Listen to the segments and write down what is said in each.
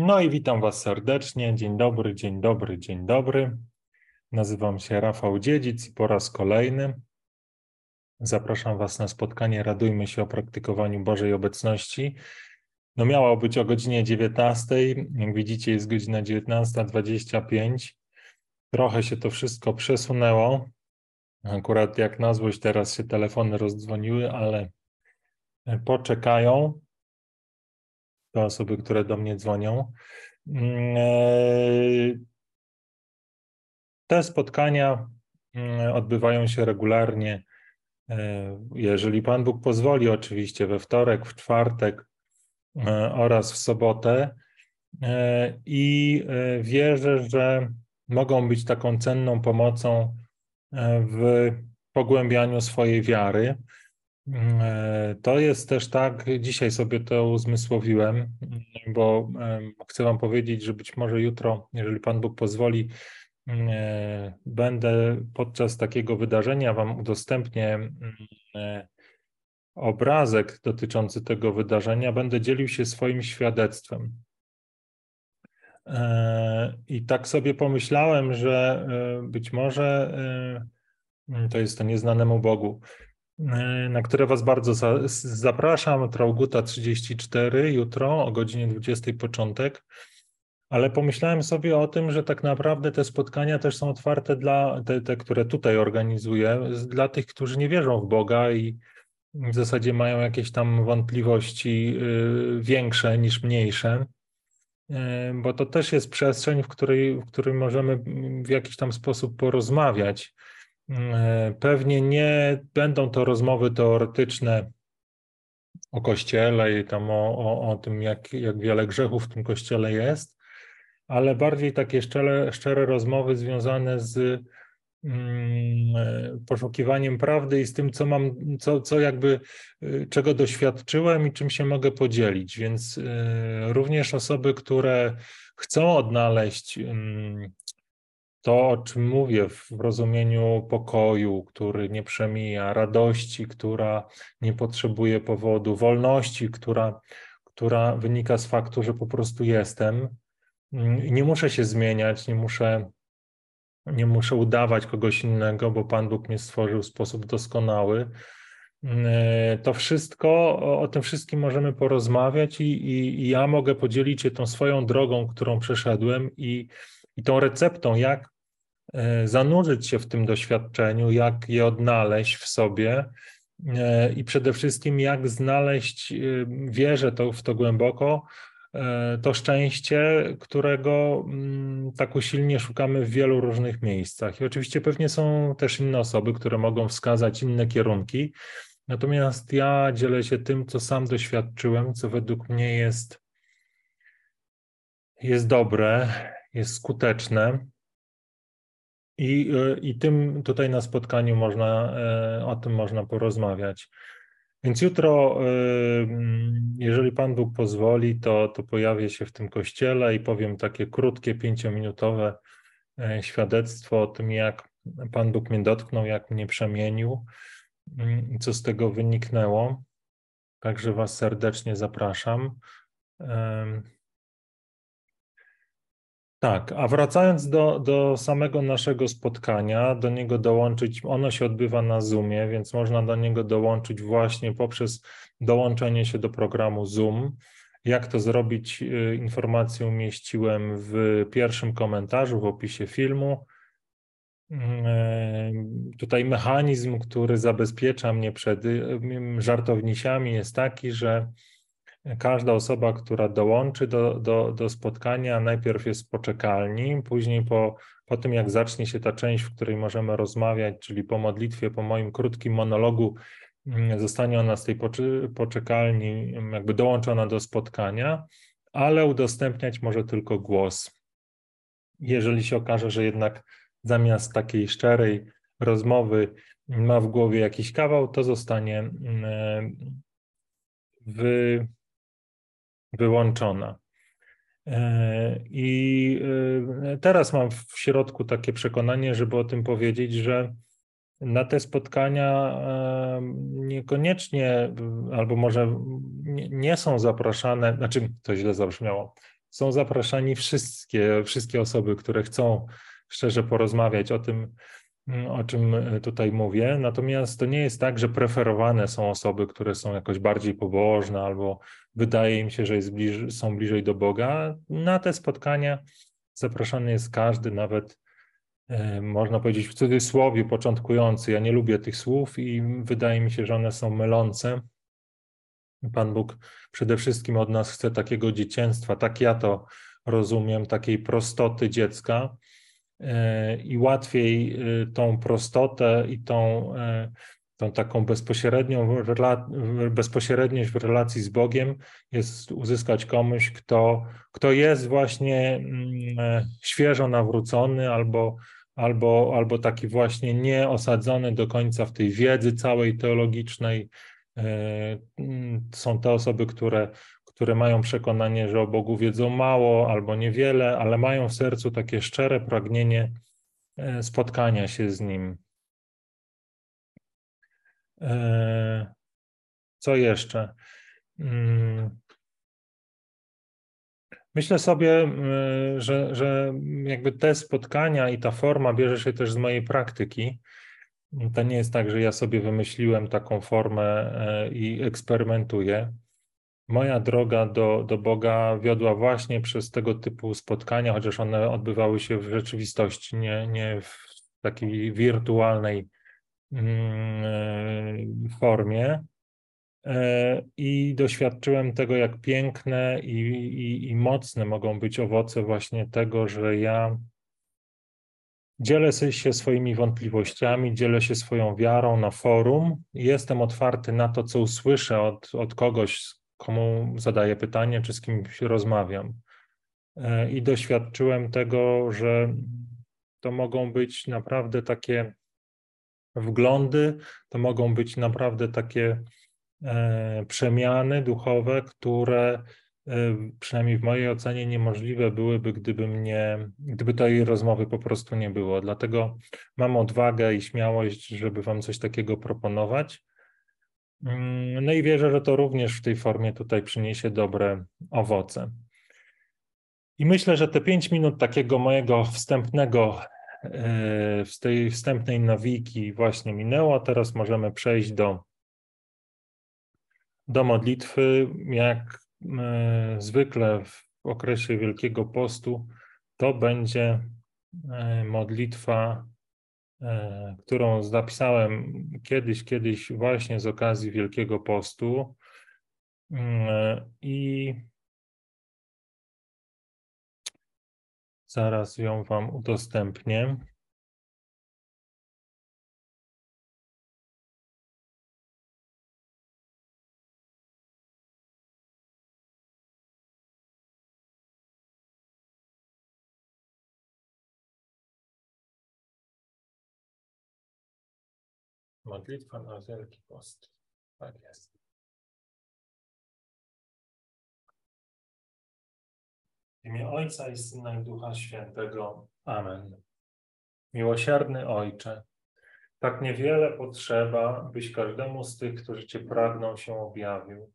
No i witam Was serdecznie. Dzień dobry, dzień dobry, dzień dobry. Nazywam się Rafał Dziedzic i po raz kolejny zapraszam Was na spotkanie Radujmy się o praktykowaniu Bożej Obecności. No miało być o godzinie 19. Jak widzicie, jest godzina 19.25. Trochę się to wszystko przesunęło. Akurat jak na złość teraz się telefony rozdzwoniły, ale poczekają te osoby, które do mnie dzwonią. Mm, e, te spotkania mm, odbywają się regularnie, e, jeżeli Pan Bóg pozwoli, oczywiście we wtorek, w czwartek e, oraz w sobotę. I wierzę, że mogą być taką cenną pomocą w pogłębianiu swojej wiary. E, to jest też tak, dzisiaj sobie to uzmysłowiłem, bo chcę Wam powiedzieć, że być może jutro, jeżeli Pan Bóg pozwoli, e, będę podczas takiego wydarzenia Wam udostępnię e, obrazek dotyczący tego wydarzenia, będę dzielił się swoim świadectwem. I tak sobie pomyślałem, że być może to jest to nieznanemu Bogu. E, na które Was bardzo za, zapraszam. Trauguta 34 jutro o godzinie 20 początek. Ale pomyślałem sobie o tym, że tak naprawdę te spotkania też są otwarte dla te, te, które tutaj organizuję, dla tych, którzy nie wierzą w Boga i w zasadzie mają jakieś tam wątpliwości y, większe niż mniejsze, y, bo to też jest przestrzeń, w której, w której możemy w jakiś tam sposób porozmawiać. E, pewnie nie będą to rozmowy teoretyczne o Kościele i tam o, o, o tym, jak, jak wiele grzechów w tym Kościele jest, ale bardziej takie szczere, szczere rozmowy związane z mm, e, poszukiwaniem prawdy i z tym, co mam, co, co jakby, e, czego doświadczyłem i czym się mogę podzielić. Więc również osoby, które chcą odnaleźć mm, to, o czym mówię w rozumieniu pokoju, który nie przemija, radości, która nie potrzebuje powodu, wolności, która, która wynika z faktu, że po prostu jestem. I nie muszę się zmieniać, nie muszę, nie muszę udawać kogoś innego, bo Pan Bóg mnie stworzył w sposób doskonały. To wszystko, o, o tym wszystkim możemy porozmawiać i, i, i ja mogę podzielić się tą swoją drogą, którą przeszedłem i, i tą receptą, jak e, zanurzyć się w tym doświadczeniu, jak je odnaleźć w sobie e, i przede wszystkim jak znaleźć, e, wierzę to, w to głęboko, to szczęście, którego mm, tak usilnie szukamy w wielu różnych miejscach. I oczywiście pewnie są też inne osoby, które mogą wskazać inne kierunki. Natomiast ja dzielę się tym, co sam doświadczyłem, co według mnie jest, jest dobre, jest skuteczne. I, I tym tutaj na spotkaniu można, e, o tym można porozmawiać. Więc jutro, e, jeżeli Pan Bóg pozwoli, to, to pojawię się w tym kościele i powiem takie krótkie, pięciominutowe e, świadectwo o tym, jak Pan Bóg mnie dotknął, jak mnie przemienił mm, co z tego wyniknęło. Także Was serdecznie zapraszam. Tak, a wracając do, do samego naszego spotkania, do niego dołączyć, ono się odbywa na Zoomie, więc można do niego dołączyć właśnie poprzez dołączenie się do programu Zoom. Jak to zrobić? Y, informację umieściłem w pierwszym komentarzu w opisie filmu. Mm, e, tutaj mechanizm, który zabezpiecza mnie przed y, żartownisiami, jest taki, że każda osoba, która dołączy do, do, do spotkania, najpierw jest poczekalni, później po, po tym, jak zacznie się ta część, w której możemy rozmawiać, czyli po modlitwie, po moim krótkim monologu, mm, zostanie ona z tej poczekalni jakby dołączona do spotkania, ale udostępniać może tylko głos. Jeżeli się okaże, że jednak zamiast takiej szczerej rozmowy ma w głowie jakiś kawał, to zostanie mm, w wyłączona. E, I e, teraz mam w środku takie przekonanie, żeby o tym powiedzieć, że na te spotkania e, niekoniecznie, albo może nie są zapraszane, znaczy to źle zabrzmiało. są zapraszani wszystkie, wszystkie osoby, które chcą szczerze porozmawiać o tym, mm, o czym tutaj mówię. Natomiast to nie jest tak, że preferowane są osoby, które są jakoś bardziej pobożne albo wydaje im się, że bliż, są bliżej do Boga. Na te spotkania zapraszany jest każdy, nawet e, można powiedzieć w cudzysłowie początkujący. Ja nie lubię tych słów i wydaje mi się, że one są mylące. Pan Bóg przede wszystkim od nas chce takiego dzieciństwa, tak ja to rozumiem, takiej prostoty dziecka. E, I łatwiej e, tą prostotę i tą, tą taką bezpośrednią bezpośredniość w relacji z Bogiem jest uzyskać komuś, kto, kto jest właśnie mm, świeżo nawrócony albo, albo, albo taki właśnie nieosadzony do końca w tej wiedzy całej teologicznej, E, mm, są te osoby, które, które mają przekonanie, że o Bogu wiedzą mało albo niewiele, ale mają w sercu takie szczere pragnienie e, spotkania się z Nim. E, co jeszcze? Mm. Myślę sobie, że, że jakby te spotkania i ta forma bierze się też z mojej praktyki. To nie jest tak, że ja sobie wymyśliłem taką formę e, i eksperymentuję. Moja droga do, do Boga wiodła właśnie przez tego typu spotkania, chociaż one odbywały się w rzeczywistości, nie, nie w takiej wirtualnej e, formie. E, I doświadczyłem tego, jak piękne i, i, i mocne mogą być owoce właśnie tego, że ja Dzielę się swoimi wątpliwościami, dzielę się swoją wiarą na forum. Jestem otwarty na to, co usłyszę od, od kogoś, komu zadaję pytanie, czy z kimś rozmawiam. E, I doświadczyłem tego, że to mogą być naprawdę takie wglądy, to mogą być naprawdę takie e, przemiany duchowe, które przynajmniej w mojej ocenie niemożliwe byłyby, gdyby mnie, gdyby tej rozmowy po prostu nie było. Dlatego mam odwagę i śmiałość, żeby wam coś takiego proponować. Mm, no i wierzę, że to również w tej formie tutaj przyniesie dobre owoce. I myślę, że te pięć minut takiego mojego wstępnego, e, z tej wstępnej nawiki właśnie minęło. Teraz możemy przejść do, do modlitwy. Jak E, zwykle w okresie Wielkiego Postu to będzie e, modlitwa, e, którą zapisałem kiedyś, kiedyś właśnie z okazji Wielkiego Postu. I zaraz ją Wam udostępnię. Modlitwa na Wielki Post. Tak jest. Imię Ojca i Syna i Ducha Świętego. Amen. Miłosierny Ojcze, tak niewiele potrzeba, byś każdemu z tych, którzy Cię pragną, się objawił.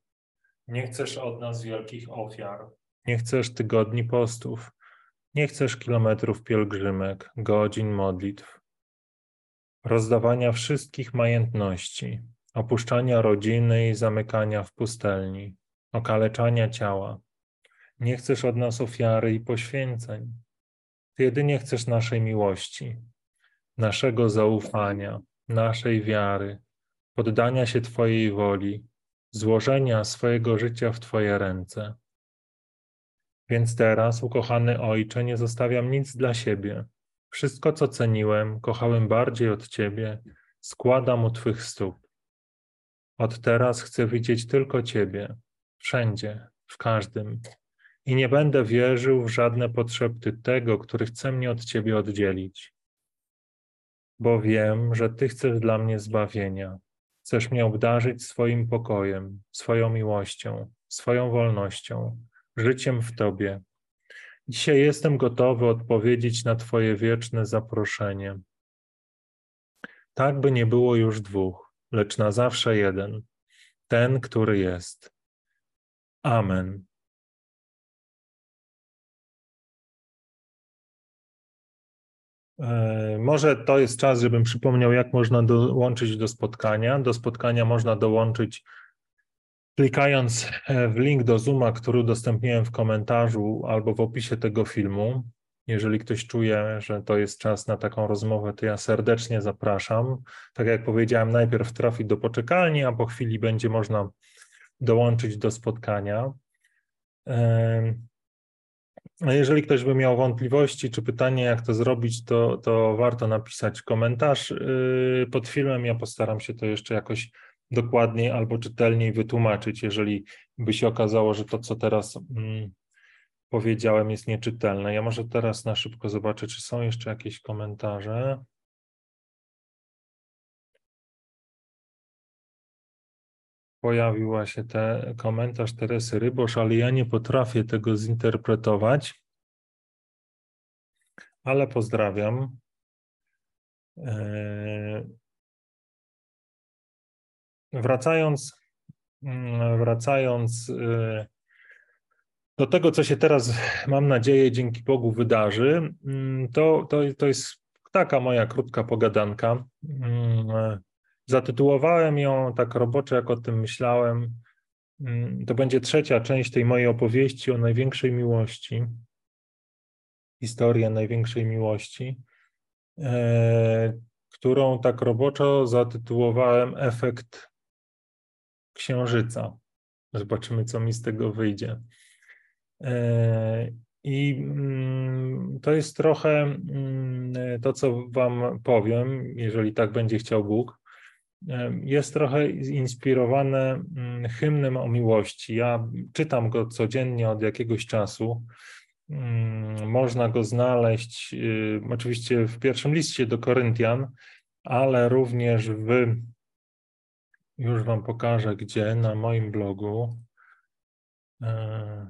Nie chcesz od nas wielkich ofiar, nie chcesz tygodni postów, nie chcesz kilometrów pielgrzymek, godzin modlitw, rozdawania wszystkich majętności, opuszczania rodziny i zamykania w pustelni, okaleczania ciała. Nie chcesz od nas ofiary i poświęceń. Ty jedynie chcesz naszej miłości, naszego zaufania, naszej wiary, poddania się Twojej woli, złożenia swojego życia w Twoje ręce. Więc teraz, ukochany Ojcze, nie zostawiam nic dla siebie, wszystko, co ceniłem, kochałem bardziej od Ciebie, składam u Twych stóp. Od teraz chcę widzieć tylko Ciebie, wszędzie, w każdym. I nie będę wierzył w żadne potrzeby tego, który chce mnie od Ciebie oddzielić. Bo wiem, że Ty chcesz dla mnie zbawienia. Chcesz mnie obdarzyć swoim pokojem, swoją miłością, swoją wolnością, życiem w Tobie, Dzisiaj jestem gotowy odpowiedzieć na Twoje wieczne zaproszenie. Tak by nie było już dwóch, lecz na zawsze jeden, ten, który jest. Amen. Może to jest czas, żebym przypomniał, jak można dołączyć do spotkania. Do spotkania można dołączyć klikając e, w link do Zooma, który udostępniłem w komentarzu albo w opisie tego filmu. Jeżeli ktoś czuje, że to jest czas na taką rozmowę, to ja serdecznie zapraszam. Tak jak powiedziałem, najpierw trafi do poczekalni, a po chwili będzie można dołączyć do spotkania. Jeżeli ktoś by miał wątpliwości czy pytanie, jak to zrobić, to, to warto napisać komentarz y, pod filmem. Ja postaram się to jeszcze jakoś dokładniej albo czytelniej wytłumaczyć, jeżeli by się okazało, że to, co teraz mm, powiedziałem, jest nieczytelne. Ja może teraz na szybko zobaczę, czy są jeszcze jakieś komentarze. Pojawiła się te, komentarz Teresy Rybosz, ale ja nie potrafię tego zinterpretować. Ale pozdrawiam. E, wracając, mm, wracając e, do tego, co się teraz, mam nadzieję, dzięki Bogu wydarzy, mm, to, to, to jest taka moja krótka pogadanka. Zatytułowałem ją tak roboczo, jak o tym myślałem. Mm, to będzie trzecia część tej mojej opowieści o największej miłości. Historię największej miłości, e, którą tak roboczo zatytułowałem Efekt Księżyca. Zobaczymy, co mi z tego wyjdzie. E, I mm, to jest trochę mm, to, co Wam powiem, jeżeli tak będzie chciał Bóg. Jest trochę inspirowane mm, hymnem o miłości. Ja czytam go codziennie od jakiegoś czasu. Można go znaleźć y, oczywiście w pierwszym liście do Koryntian, ale również w, już Wam pokażę gdzie, na moim blogu. E,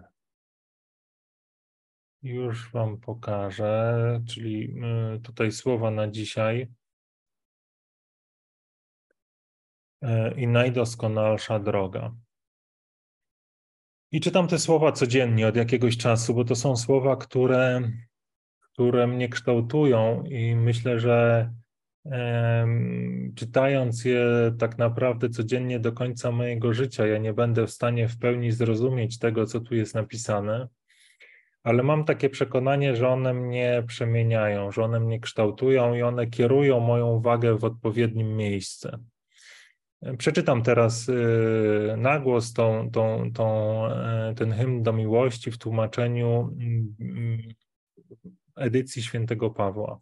już Wam pokażę, czyli y, tutaj słowa na dzisiaj. I najdoskonalsza droga. I czytam te słowa codziennie od jakiegoś czasu, bo to są słowa, które, które mnie kształtują i myślę, że czytając je tak naprawdę codziennie do końca mojego życia, ja nie będę w stanie w pełni zrozumieć tego, co tu jest napisane ale mam takie przekonanie, że one mnie przemieniają, że one mnie kształtują i one kierują moją uwagę w odpowiednim miejsce. Przeczytam teraz y, na głos tą, tą, tą, e, ten hymn do miłości w tłumaczeniu mm, edycji świętego Pawła.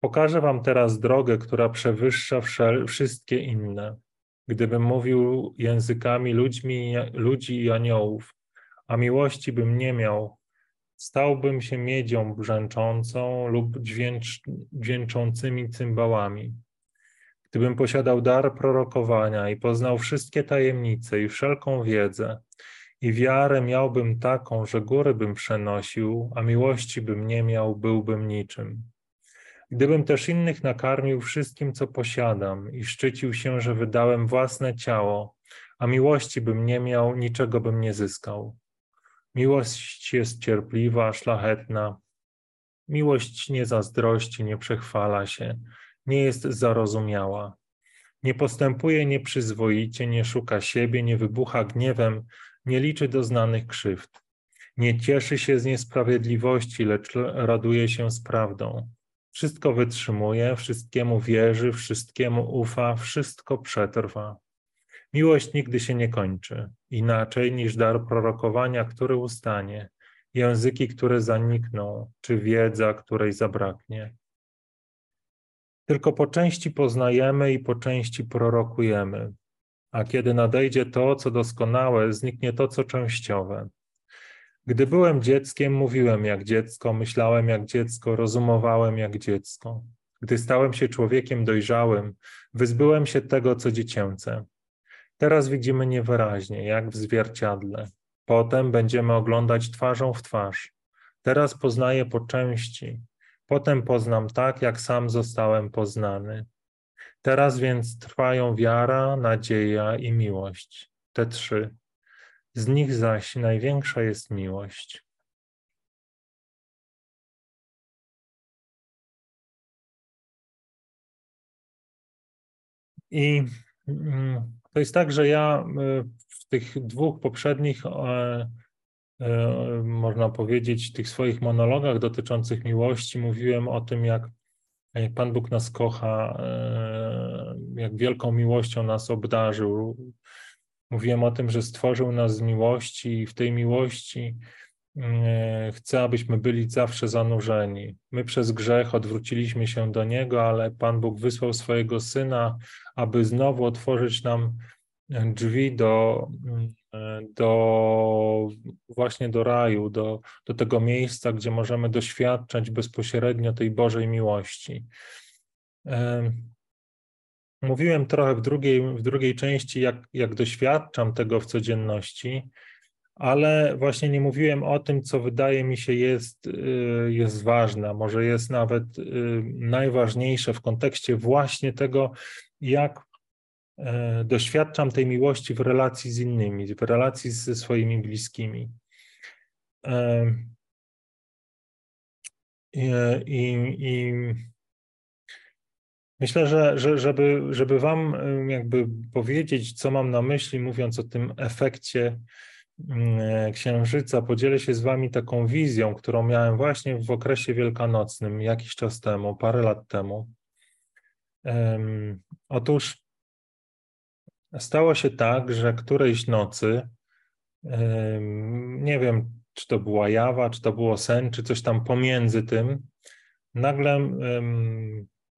Pokażę wam teraz drogę, która przewyższa wszystkie inne. Gdybym mówił językami ludźmi, ludzi i aniołów, a miłości bym nie miał, stałbym się miedzią brzęczącą lub dźwięcz, dźwięczącymi cymbałami. Gdybym posiadał dar prorokowania i poznał wszystkie tajemnice i wszelką wiedzę, i wiarę miałbym taką, że góry bym przenosił, a miłości bym nie miał, byłbym niczym. Gdybym też innych nakarmił wszystkim, co posiadam, i szczycił się, że wydałem własne ciało, a miłości bym nie miał, niczego bym nie zyskał. Miłość jest cierpliwa, szlachetna. Miłość nie zazdrości, nie przechwala się, nie jest zarozumiała. Nie postępuje nieprzyzwoicie, nie szuka siebie, nie wybucha gniewem, nie liczy doznanych krzywd. Nie cieszy się z niesprawiedliwości, lecz raduje się z prawdą. Wszystko wytrzymuje, wszystkiemu wierzy, wszystkiemu ufa, wszystko przetrwa. Miłość nigdy się nie kończy, inaczej niż dar prorokowania, który ustanie, języki, które zanikną, czy wiedza, której zabraknie. Tylko po części poznajemy i po części prorokujemy, a kiedy nadejdzie to, co doskonałe, zniknie to, co częściowe. Gdy byłem dzieckiem, mówiłem jak dziecko, myślałem jak dziecko, rozumowałem jak dziecko. Gdy stałem się człowiekiem dojrzałym, wyzbyłem się tego, co dziecięce. Teraz widzimy niewyraźnie, jak w zwierciadle. Potem będziemy oglądać twarzą w twarz. Teraz poznaję po części. Potem poznam tak, jak sam zostałem poznany. Teraz więc trwają wiara, nadzieja i miłość. Te trzy. Z nich zaś największa jest miłość. I mm, to jest tak, że ja y, w tych dwóch poprzednich e, można powiedzieć, tych swoich monologach dotyczących miłości mówiłem o tym, jak jak Pan Bóg nas kocha, e, jak wielką miłością nas obdarzył. Mówiłem o tym, że stworzył nas z miłości i w tej miłości e, chce, abyśmy byli zawsze zanurzeni. My przez grzech odwróciliśmy się do Niego, ale Pan Bóg wysłał swojego Syna, aby znowu otworzyć nam drzwi do, do właśnie do raju, do, do tego miejsca, gdzie możemy doświadczać bezpośrednio tej Bożej miłości. Mówiłem trochę w drugiej, w drugiej części, jak, jak doświadczam tego w codzienności, ale właśnie nie mówiłem o tym, co wydaje mi się jest, y, jest ważne, może jest nawet y, najważniejsze w kontekście właśnie tego, jak doświadczam tej miłości w relacji z innymi, w relacji ze swoimi bliskimi. E, I, i, i myślę, że, że żeby, żeby Wam e, jakby powiedzieć, co mam na myśli, mówiąc o tym efekcie mm, Księżyca, podzielę się z Wami taką wizją, którą miałem właśnie w okresie wielkanocnym jakiś czas temu, parę lat temu. Otóż Stało się tak, że którejś nocy, nie wiem, czy to była jawa, czy to było sen, czy coś tam pomiędzy tym, nagle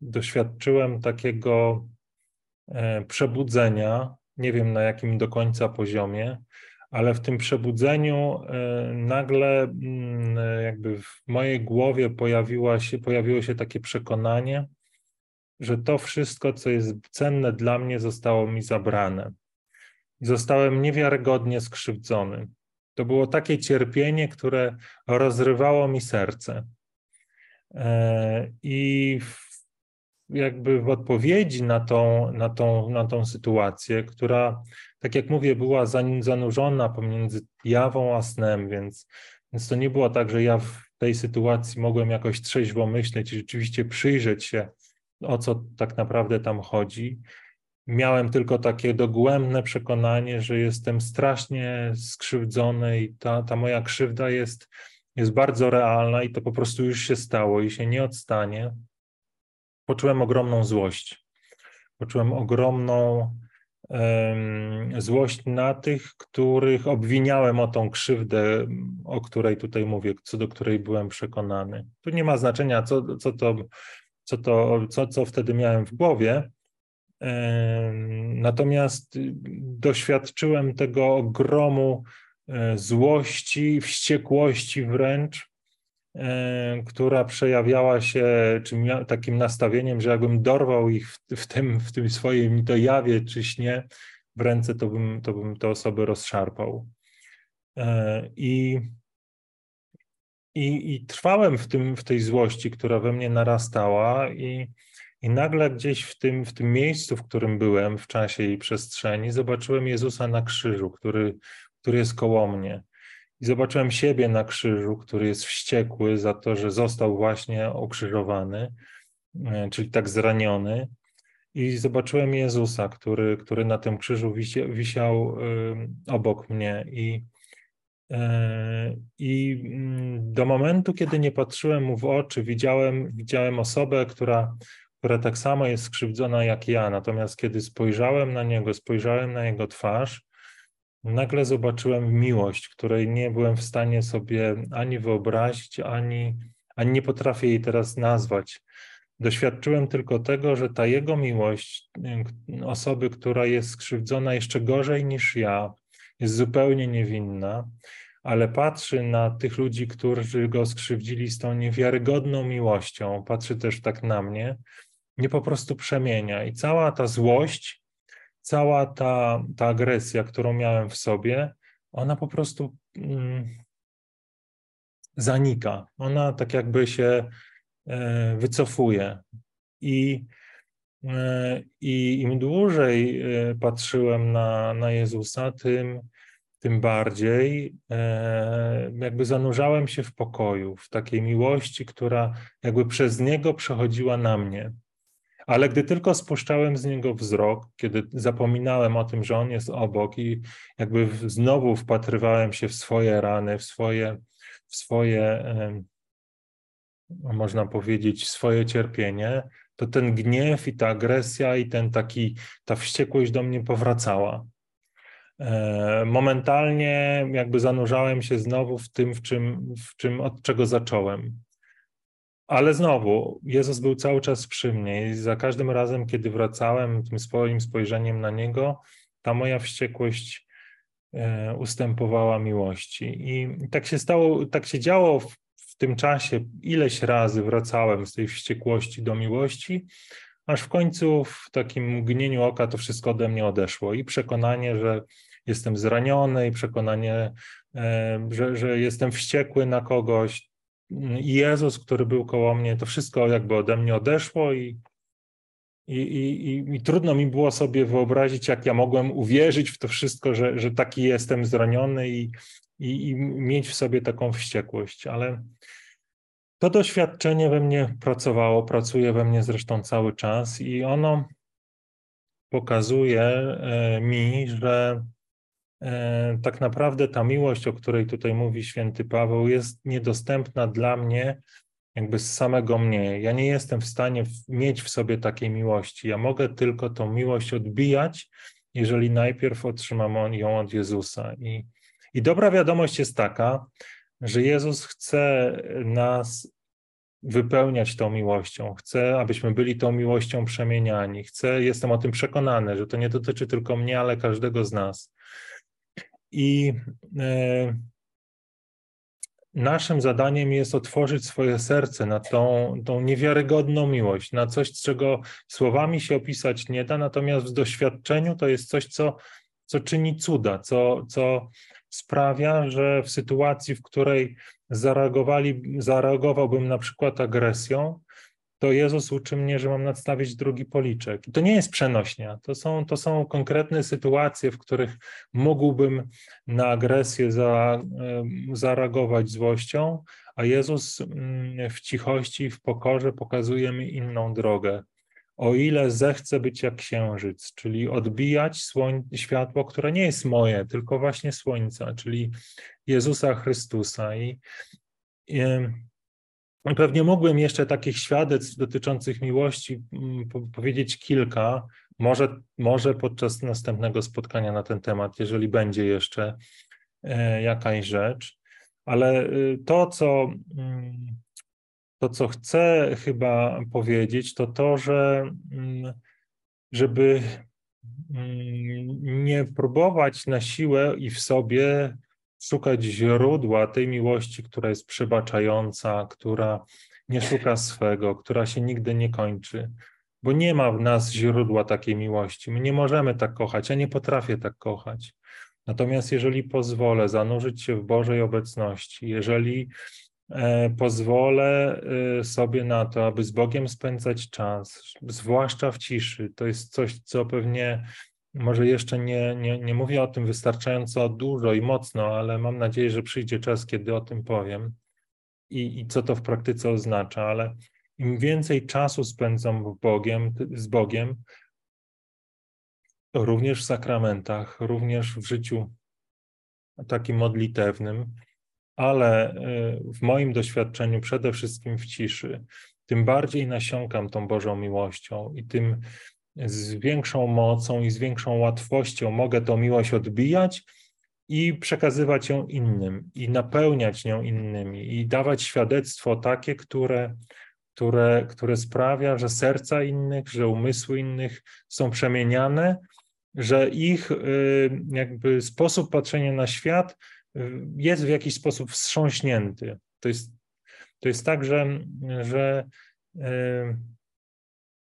doświadczyłem takiego e, przebudzenia, nie wiem na jakim do końca poziomie, ale w tym przebudzeniu e, nagle mm, jakby w mojej głowie pojawiła się, pojawiło się takie przekonanie, że to wszystko, co jest cenne dla mnie, zostało mi zabrane. Zostałem niewiarygodnie skrzywdzony. To było takie cierpienie, które rozrywało mi serce. E, I jakby w odpowiedzi na tą, na tą, na tą sytuację, która, tak jak mówię, była zanurzona pomiędzy jawą a snem, więc, więc to nie było tak, że ja w tej sytuacji mogłem jakoś trzeźwo myśleć i rzeczywiście przyjrzeć się o co tak naprawdę tam chodzi. Miałem tylko takie dogłębne przekonanie, że jestem strasznie skrzywdzony i ta, ta moja krzywda jest, jest bardzo realna i to po prostu już się stało i się nie odstanie. Poczułem ogromną złość. Poczułem ogromną um, złość na tych, których obwiniałem o tą krzywdę, o której tutaj mówię, co do której byłem przekonany. Tu nie ma znaczenia, co, co to co, to, co, co wtedy miałem w głowie. Natomiast doświadczyłem tego ogromu e, złości, wściekłości wręcz, e, która przejawiała się czy takim nastawieniem, że jakbym dorwał ich w, w, tym, w tym swoim to jawie czy śnie w ręce, to bym, to bym te osoby rozszarpał. E, I i, i trwałem w, tym, w tej złości, która we mnie narastała, i, i nagle gdzieś w tym, w tym miejscu, w którym byłem, w czasie i przestrzeni, zobaczyłem Jezusa na krzyżu, który, który jest koło mnie. I zobaczyłem siebie na krzyżu, który jest wściekły za to, że został właśnie okrzyżowany, e, czyli tak zraniony. I zobaczyłem Jezusa, który, który na tym krzyżu wisi, wisiał y, obok mnie. I, E, I mm, do momentu, kiedy nie patrzyłem mu w oczy, widziałem, widziałem osobę, która, która tak samo jest skrzywdzona jak ja. Natomiast kiedy spojrzałem na niego, spojrzałem na jego twarz, nagle zobaczyłem miłość, której nie byłem w stanie sobie ani wyobrazić, ani, ani nie potrafię jej teraz nazwać. Doświadczyłem tylko tego, że ta jego miłość, y, osoby, która jest skrzywdzona jeszcze gorzej niż ja, jest zupełnie niewinna, ale patrzy na tych ludzi, którzy go skrzywdzili z tą niewiarygodną miłością, patrzy też tak na mnie, nie po prostu przemienia. I cała ta złość, cała ta, ta agresja, którą miałem w sobie, ona po prostu mm, zanika. Ona tak jakby się e, wycofuje. I E, I im dłużej e, patrzyłem na, na Jezusa, tym, tym bardziej e, jakby zanurzałem się w pokoju, w takiej miłości, która jakby przez Niego przechodziła na mnie. Ale gdy tylko spuszczałem z niego wzrok, kiedy zapominałem o tym, że on jest obok i jakby znowu wpatrywałem się w swoje rany, w swoje, w swoje można powiedzieć, swoje cierpienie, to ten gniew i ta agresja i ten taki, ta wściekłość do mnie powracała. E, momentalnie jakby zanurzałem się znowu w tym, w czym, w czym od czego zacząłem. Ale znowu, Jezus był cały czas przy mnie i za każdym razem, kiedy wracałem tym swoim spojrzeniem na Niego, ta moja wściekłość e, ustępowała miłości. I tak się stało, tak się działo w, w tym czasie, ileś razy wracałem z tej wściekłości do miłości, aż w końcu w takim mgnieniu oka to wszystko ode mnie odeszło i przekonanie, że jestem zraniony, i przekonanie, e, że, że jestem wściekły na kogoś. I Jezus, który był koło mnie, to wszystko jakby ode mnie odeszło i, i, i, i, trudno mi było sobie wyobrazić, jak ja mogłem uwierzyć w to wszystko, że, że taki jestem zraniony i, i, i mieć w sobie taką wściekłość, ale to doświadczenie we mnie pracowało, pracuje we mnie zresztą cały czas i ono pokazuje e, mi, że tak naprawdę ta miłość, o której tutaj mówi święty Paweł, jest niedostępna dla mnie jakby z samego mnie. Ja nie jestem w stanie mieć w sobie takiej miłości. Ja mogę tylko tą miłość odbijać, jeżeli najpierw otrzymam ją od Jezusa. I, i dobra wiadomość jest taka, że Jezus chce nas wypełniać tą miłością. Chce, abyśmy byli tą miłością przemieniani. Chcę, jestem o tym przekonany, że to nie dotyczy tylko mnie, ale każdego z nas. I e, naszym zadaniem jest otworzyć swoje serce na tą, tą niewiarygodną miłość, na coś, czego słowami się opisać nie da, natomiast w doświadczeniu to jest coś, co, co czyni cuda, co, co sprawia, że w sytuacji, w której zareagowali, zareagowałbym na przykład agresją, to Jezus uczy mnie, że mam nadstawić drugi policzek. To nie jest przenośnia, to są, to są konkretne sytuacje, w których mógłbym na agresję za, zareagować złością, a Jezus mm, w cichości, w pokorze pokazuje mi inną drogę. O ile zechcę być jak księżyc, czyli odbijać słoń, światło, które nie jest moje, tylko właśnie słońca, czyli Jezusa Chrystusa. I, i Pewnie mógłbym jeszcze takich świadectw dotyczących miłości mm, powiedzieć kilka, może, może podczas następnego spotkania na ten temat, jeżeli będzie jeszcze e, jakaś rzecz. Ale y, to, co, mm, to, co chcę chyba powiedzieć, to to, że mm, żeby nie próbować na siłę i w sobie szukać źródła tej miłości, która jest przebaczająca, która nie szuka swego, która się nigdy nie kończy. Bo nie ma w nas źródła takiej miłości. My nie możemy tak kochać, ja nie potrafię tak kochać. Natomiast jeżeli pozwolę zanurzyć się w Bożej obecności, jeżeli e, pozwolę e, sobie na to, aby z Bogiem spędzać czas, zwłaszcza w ciszy, to jest coś, co pewnie może jeszcze nie, nie, nie mówię o tym wystarczająco dużo i mocno, ale mam nadzieję, że przyjdzie czas, kiedy o tym powiem i, i co to w praktyce oznacza, ale im więcej czasu spędzam Bogiem, z Bogiem, również w sakramentach, również w życiu takim modlitewnym, ale y, w moim doświadczeniu przede wszystkim w ciszy, tym bardziej nasiąkam tą Bożą miłością i tym z większą mocą i z większą łatwością mogę tą miłość odbijać i przekazywać ją innym, i napełniać nią innymi, i dawać świadectwo takie, które, które, które sprawia, że serca innych, że umysły innych są przemieniane, że ich y, jakby sposób patrzenia na świat y, jest w jakiś sposób wstrząśnięty. To jest, to jest tak, że, że y,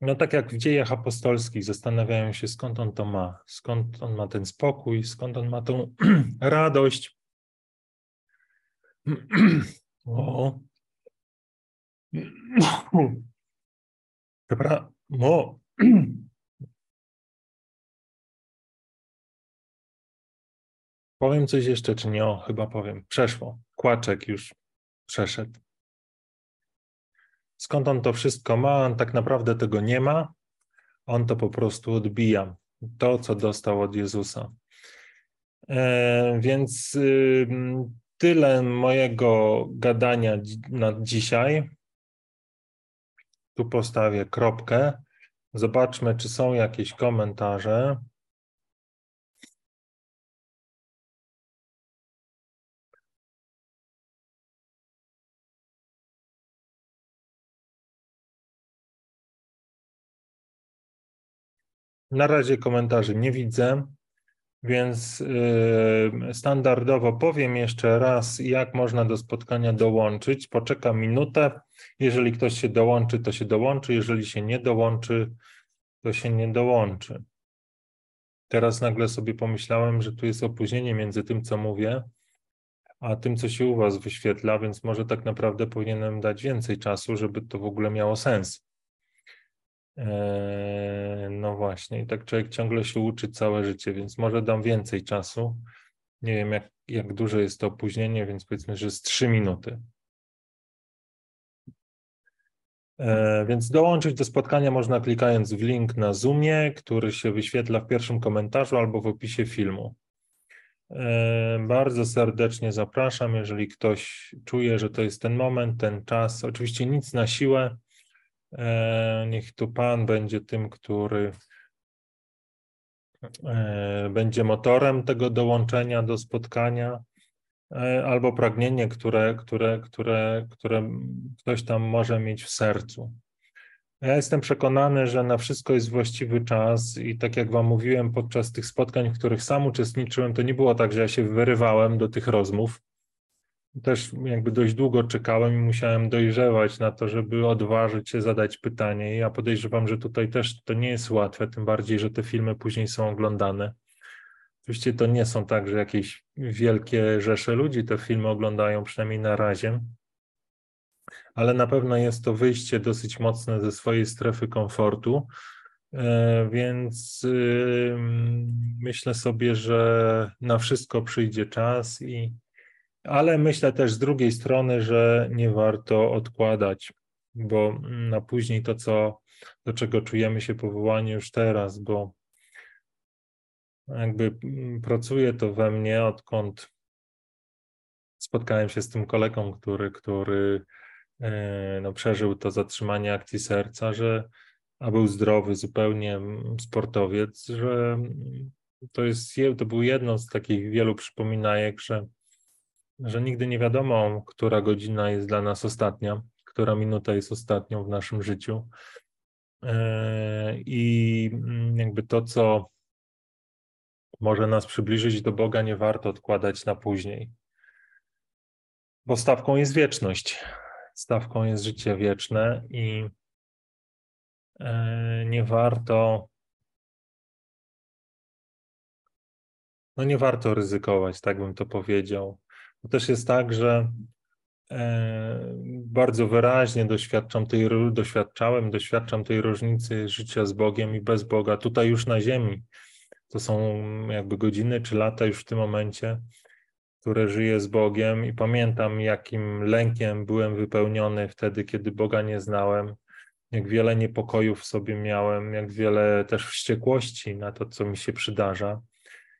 no tak jak w dziejach apostolskich zastanawiają się, skąd on to ma, skąd on ma ten spokój, skąd on ma tą radość. o. Dobra, o. Powiem coś jeszcze, czy nie? O, chyba powiem. Przeszło. Kłaczek już przeszedł skąd on to wszystko ma, on tak naprawdę tego nie ma, On to po prostu odbija. To, co dostał od Jezusa. E, więc tyle mojego gadania na dzisiaj. Tu postawię kropkę. Zobaczmy, czy są jakieś komentarze. Na razie komentarzy nie widzę, więc yy, standardowo powiem jeszcze raz, jak można do spotkania dołączyć. Poczekam minutę. Jeżeli ktoś się dołączy, to się dołączy. Jeżeli się nie dołączy, to się nie dołączy. Teraz nagle sobie pomyślałem, że tu jest opóźnienie między tym, co mówię, a tym, co się u Was wyświetla, więc może tak naprawdę powinienem dać więcej czasu, żeby to w ogóle miało sens. Eee, no właśnie, i tak człowiek ciągle się uczy całe życie, więc może dam więcej czasu. Nie wiem, jak, jak duże jest to opóźnienie, więc powiedzmy, że z 3 minuty. Eee, więc dołączyć do spotkania można klikając w link na Zoomie, który się wyświetla w pierwszym komentarzu albo w opisie filmu. Eee, bardzo serdecznie zapraszam, jeżeli ktoś czuje, że to jest ten moment, ten czas. Oczywiście nic na siłę, niech tu Pan będzie tym, który e, będzie motorem tego dołączenia do spotkania, e, albo pragnienie, które, które, które, które ktoś tam może mieć w sercu. Ja jestem przekonany, że na wszystko jest właściwy czas i tak jak Wam mówiłem podczas tych spotkań, w których sam uczestniczyłem, to nie było tak, że ja się wyrywałem do tych rozmów też jakby dość długo czekałem i musiałem dojrzewać na to, żeby odważyć się zadać pytanie. Ja podejrzewam, że tutaj też to nie jest łatwe, tym bardziej, że te filmy później są oglądane. Oczywiście to nie są tak, że jakieś wielkie rzesze ludzi te filmy oglądają, przynajmniej na razie, ale na pewno jest to wyjście dosyć mocne ze swojej strefy komfortu. E, więc myślę sobie, że na wszystko przyjdzie czas i ale myślę też z drugiej strony, że nie warto odkładać, bo na później to, co, do czego czujemy się powołani już teraz, bo jakby pracuje to we mnie, odkąd spotkałem się z tym kolegą, który, który e, no, przeżył to zatrzymanie akcji serca, że a był zdrowy zupełnie sportowiec, że to jest, to był jedno z takich wielu przypominajek, że że nigdy nie wiadomo, która godzina jest dla nas ostatnia, która minuta jest ostatnią w naszym życiu. E, I mm, jakby to, co może nas przybliżyć do Boga, nie warto odkładać na później. Bo stawką jest wieczność. Stawką jest życie wieczne i e, nie warto. No nie warto ryzykować, tak bym to powiedział. To też jest tak, że e, bardzo wyraźnie doświadczam tej, doświadczałem, doświadczam tej różnicy życia z Bogiem i bez Boga, tutaj już na ziemi. To są jakby godziny czy lata już w tym momencie, które żyję z Bogiem i pamiętam, jakim lękiem byłem wypełniony wtedy, kiedy Boga nie znałem, jak wiele niepokojów sobie miałem, jak wiele też wściekłości na to, co mi się przydarza.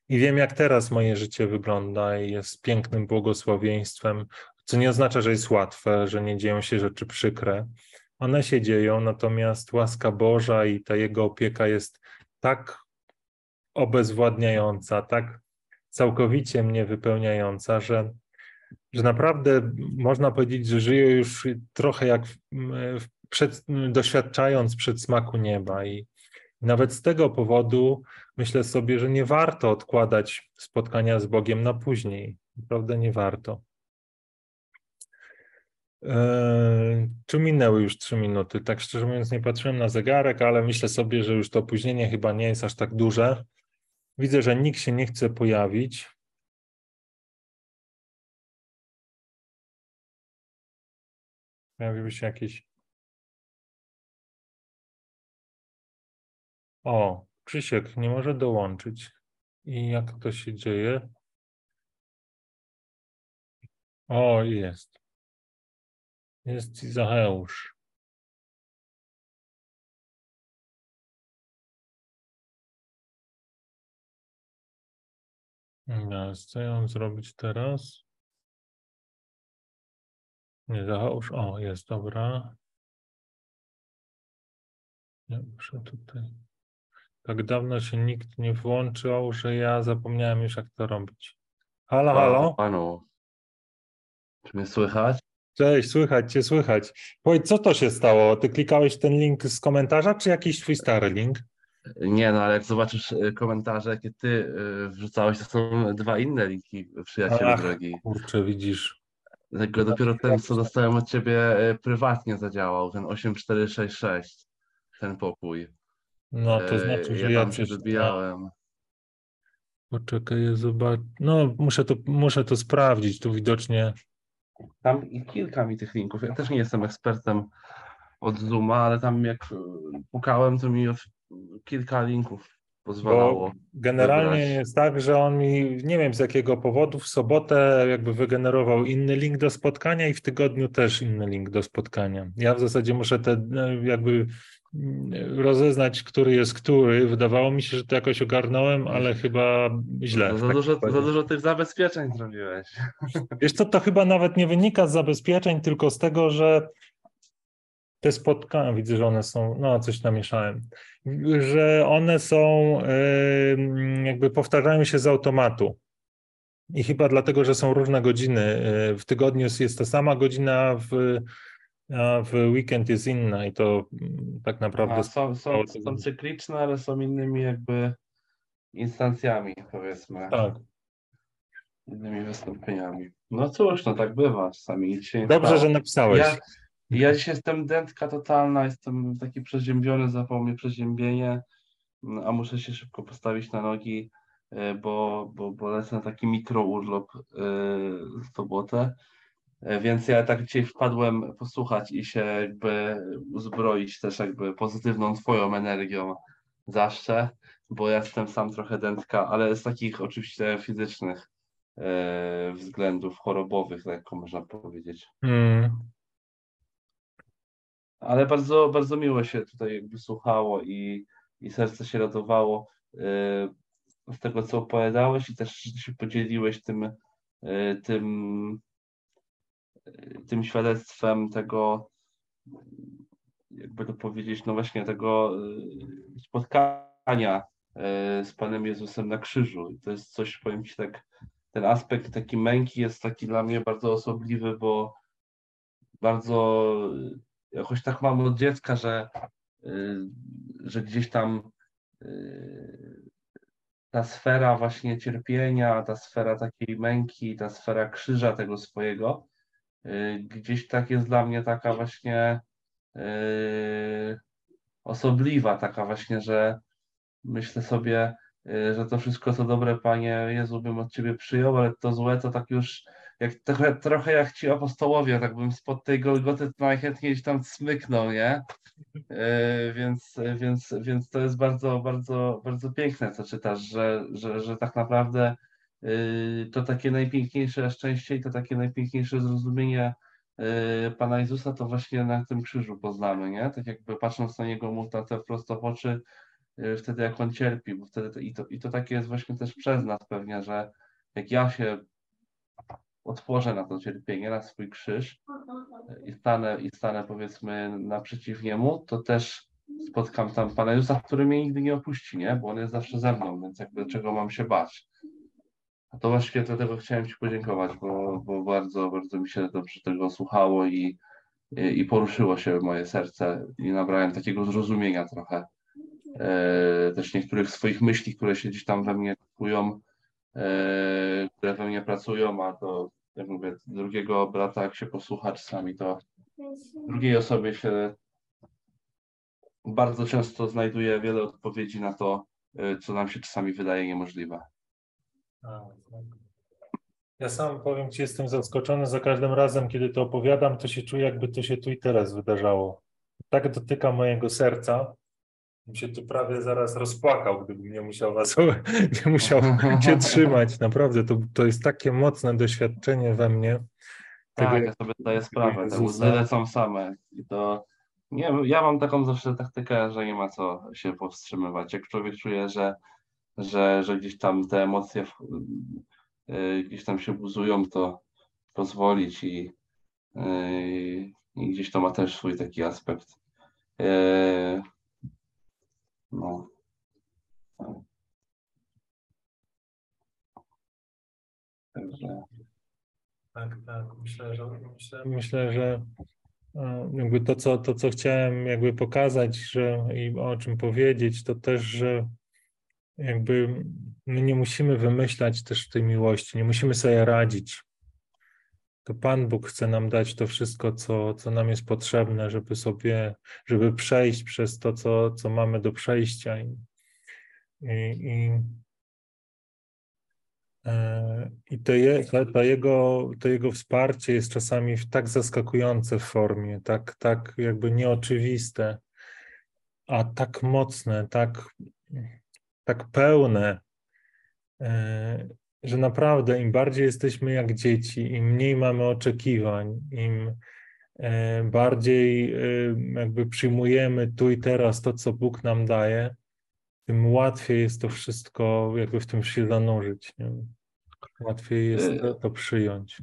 I wiem, jak teraz moje życie wygląda i jest pięknym błogosławieństwem, co nie oznacza, że jest łatwe, że nie dzieją się rzeczy przykre. One się dzieją, natomiast łaska Boża i ta Jego opieka jest tak obezwładniająca, tak całkowicie mnie wypełniająca, że, że naprawdę można powiedzieć, że żyję już trochę jak przed, doświadczając przed smaku nieba i nawet z tego powodu myślę sobie, że nie warto odkładać spotkania z Bogiem na później. Naprawdę nie warto. Eee, czy minęły już trzy minuty? Tak szczerze mówiąc, nie patrzyłem na zegarek, ale myślę sobie, że już to opóźnienie chyba nie jest aż tak duże. Widzę, że nikt się nie chce pojawić. Pojawiły się jakieś O, Krzysiek nie może dołączyć. I jak to się dzieje? O, jest. Jest Izacheusz. No, co ja mam zrobić teraz? Nie, Zacheusz. O, jest, dobra. Ja muszę tutaj. Tak dawno się nikt nie włączył, że ja zapomniałem już jak to robić. Halo, halo. Panu. Czy mnie słychać? Cześć, słychać cię, słychać. Powiedz, co to się stało? Ty klikałeś ten link z komentarza, czy jakiś twój stary link? Nie, no ale jak zobaczysz y, komentarze, jakie ty y, wrzucałeś, to są dwa inne linki, przyjacielu Ach. drogi. Kurczę, widzisz. Dlatego dopiero ten, co dostałem od ciebie y, prywatnie zadziałał, ten 8466, ten pokój. No, to Y, znaczy, że ja ja tam się wybijałem. Poczekaj, ja zobacz. No, muszę to, muszę to sprawdzić. Tu widocznie. Tam i kilka mi tych linków. Ja też nie jestem ekspertem od Zooma, ale tam jak y, pukałem, to mi od- kilka linków pozwalało. Bo generalnie wybrać. jest tak, że on mi, nie wiem z jakiego powodu, w sobotę jakby wygenerował inny link do spotkania i w tygodniu też inny link do spotkania. Ja w zasadzie muszę te jakby rozeznać, który jest który. Wydawało mi się, że to jakoś ogarnąłem, ale chyba źle. Za, w za, takim dużo, za dużo tych zabezpieczeń zrobiłeś. Wiesz co, to chyba nawet nie wynika z zabezpieczeń, tylko z tego, że te spotkania, widzę, że one są, no coś namieszałem, że one są, jakby powtarzają się z automatu. I chyba dlatego, że są różne godziny. e, W tygodniu jest ta sama godzina, w, a w weekend jest inna i to mm, tak naprawdę... A, są, są, są cykliczne, ale są innymi jakby instancjami, powiedzmy, Tak. innymi wystąpieniami. No cóż, no tak bywa czasami. nie Dobrze, że napisałeś. Ja, ja dzisiaj jestem dętka totalna, jestem taki przeziębiony, zapało mnie przeziębienie, mm, a muszę się szybko postawić na nogi, y, bo, bo, bo lecę na taki mikrourlop y, w sobotę. Y, Więc ja tak dzisiaj wpadłem posłuchać i się jakby uzbroić też jakby pozytywną twoją energią zawsze, bo ja jestem sam trochę dętka, ale z takich oczywiście fizycznych względów chorobowych, lekko można powiedzieć. Mm. Ale bardzo, bardzo miło się tutaj jakby słuchało i, i serce się radowało yy, z tego, co opowiadałeś i też się podzieliłeś tym, yy, tym, yy, tym świadectwem tego, jakby to powiedzieć, no właśnie tego spotkania z Panem Jezusem na krzyżu. I to jest coś, powiem Ci tak, ten aspekt taki męki jest taki dla mnie bardzo osobliwy, bo bardzo jakoś tak mam od dziecka, że, y, że gdzieś tam y, ta sfera właśnie cierpienia, ta sfera takiej męki, ta sfera krzyża tego swojego, y, gdzieś tak jest dla mnie taka właśnie osobliwa, taka właśnie, że myślę sobie, że to wszystko co dobre, Panie Jezu, bym od Ciebie przyjął, ale to złe to tak już jak, trochę, trochę jak ci apostołowie, tak bym spod tej Golgoty najchętniej gdzieś tam smyknął, nie? Yy, więc, więc, więc to jest bardzo, bardzo, bardzo piękne, co czytasz, że, że, że tak naprawdę yy, to takie najpiękniejsze szczęście i to takie najpiękniejsze zrozumienie yy, Pana Jezusa to właśnie na tym krzyżu poznamy, nie? Tak jakby patrząc na Niego mu na te prosto w oczy, yy, wtedy jak On cierpi, bo wtedy to, i, to, i to takie jest właśnie też przez nas pewnie, że jak ja się otworzę na to cierpienie, na swój krzyż i stanę, i stanę powiedzmy naprzeciw niemu, to też spotkam tam Pana Jezusa, który mnie nigdy nie opuści, nie? Bo On jest zawsze ze mną, więc jakby czego mam się bać. A to właśnie dlatego chciałem Ci podziękować, bo, bo bardzo, bardzo mi się dobrze tego słuchało i, i, i poruszyło się moje serce i nabrałem takiego zrozumienia trochę e, też niektórych swoich myśli, które się gdzieś tam we mnie kupują, e, które we mnie pracują, a to, jak mówię, drugiego brata, jak się posłucha czasami, to drugiej osobie się bardzo często znajduje wiele odpowiedzi na to, e, co nam się czasami wydaje niemożliwe. Ja sam powiem Ci, jestem zaskoczony za każdym razem, kiedy to opowiadam, to się czuję, jakby to się tu i teraz wydarzało. Tak dotyka mojego serca. Bym się tu prawie zaraz rozpłakał, gdybym nie musiał was, nie musiał się trzymać. Naprawdę, to, to jest takie mocne doświadczenie we mnie. Tego, Tak, ja sobie zdaję sprawę, te łzy lecą same i to nie ja mam taką zawsze taktykę, że nie ma co się powstrzymywać. Jak człowiek czuje, że że, że gdzieś tam te emocje y, gdzieś tam się buzują, to pozwolić i, y, i gdzieś to ma też swój taki aspekt. Y, no. Także. Tak, tak. Myślę, że myślę, myślę, że jakby to, co, to, co chciałem jakby pokazać, że i o czym powiedzieć, to też, że jakby my nie musimy wymyślać też tej miłości, nie musimy sobie radzić. To Pan Bóg chce nam dać to wszystko, co, co nam jest potrzebne, żeby sobie, żeby przejść przez to, co, co mamy do przejścia. I, i, i E, I to, je, to, jego, to jego wsparcie jest czasami tak zaskakujące w formie, tak, tak jakby nieoczywiste, a tak mocne, tak, tak pełne, e, że naprawdę im bardziej jesteśmy jak dzieci, im mniej mamy oczekiwań, im e, bardziej jakby przyjmujemy tu i teraz to, co Bóg nam daje, tym łatwiej jest to wszystko jakby w tym się zanurzyć. Nie? Łatwiej jest to, to przyjąć.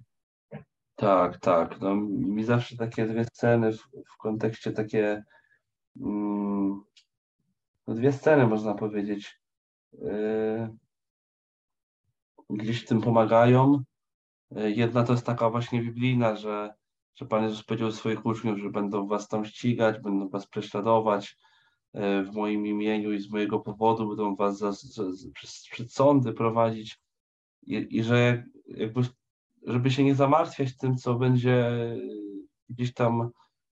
Tak, tak. No, mi zawsze takie dwie sceny w, w kontekście takie mm, no dwie sceny można powiedzieć yy, gdzieś tym pomagają. Y, jedna to jest taka właśnie biblijna, że, że Pan Jezus powiedział swoich uczniów, że będą was tam ścigać, będą was prześladować, E, w moim imieniu i z mojego powodu będą was za, za, za, przed sądy prowadzić i, i że jakby, żeby się nie zamartwiać tym, co będzie gdzieś tam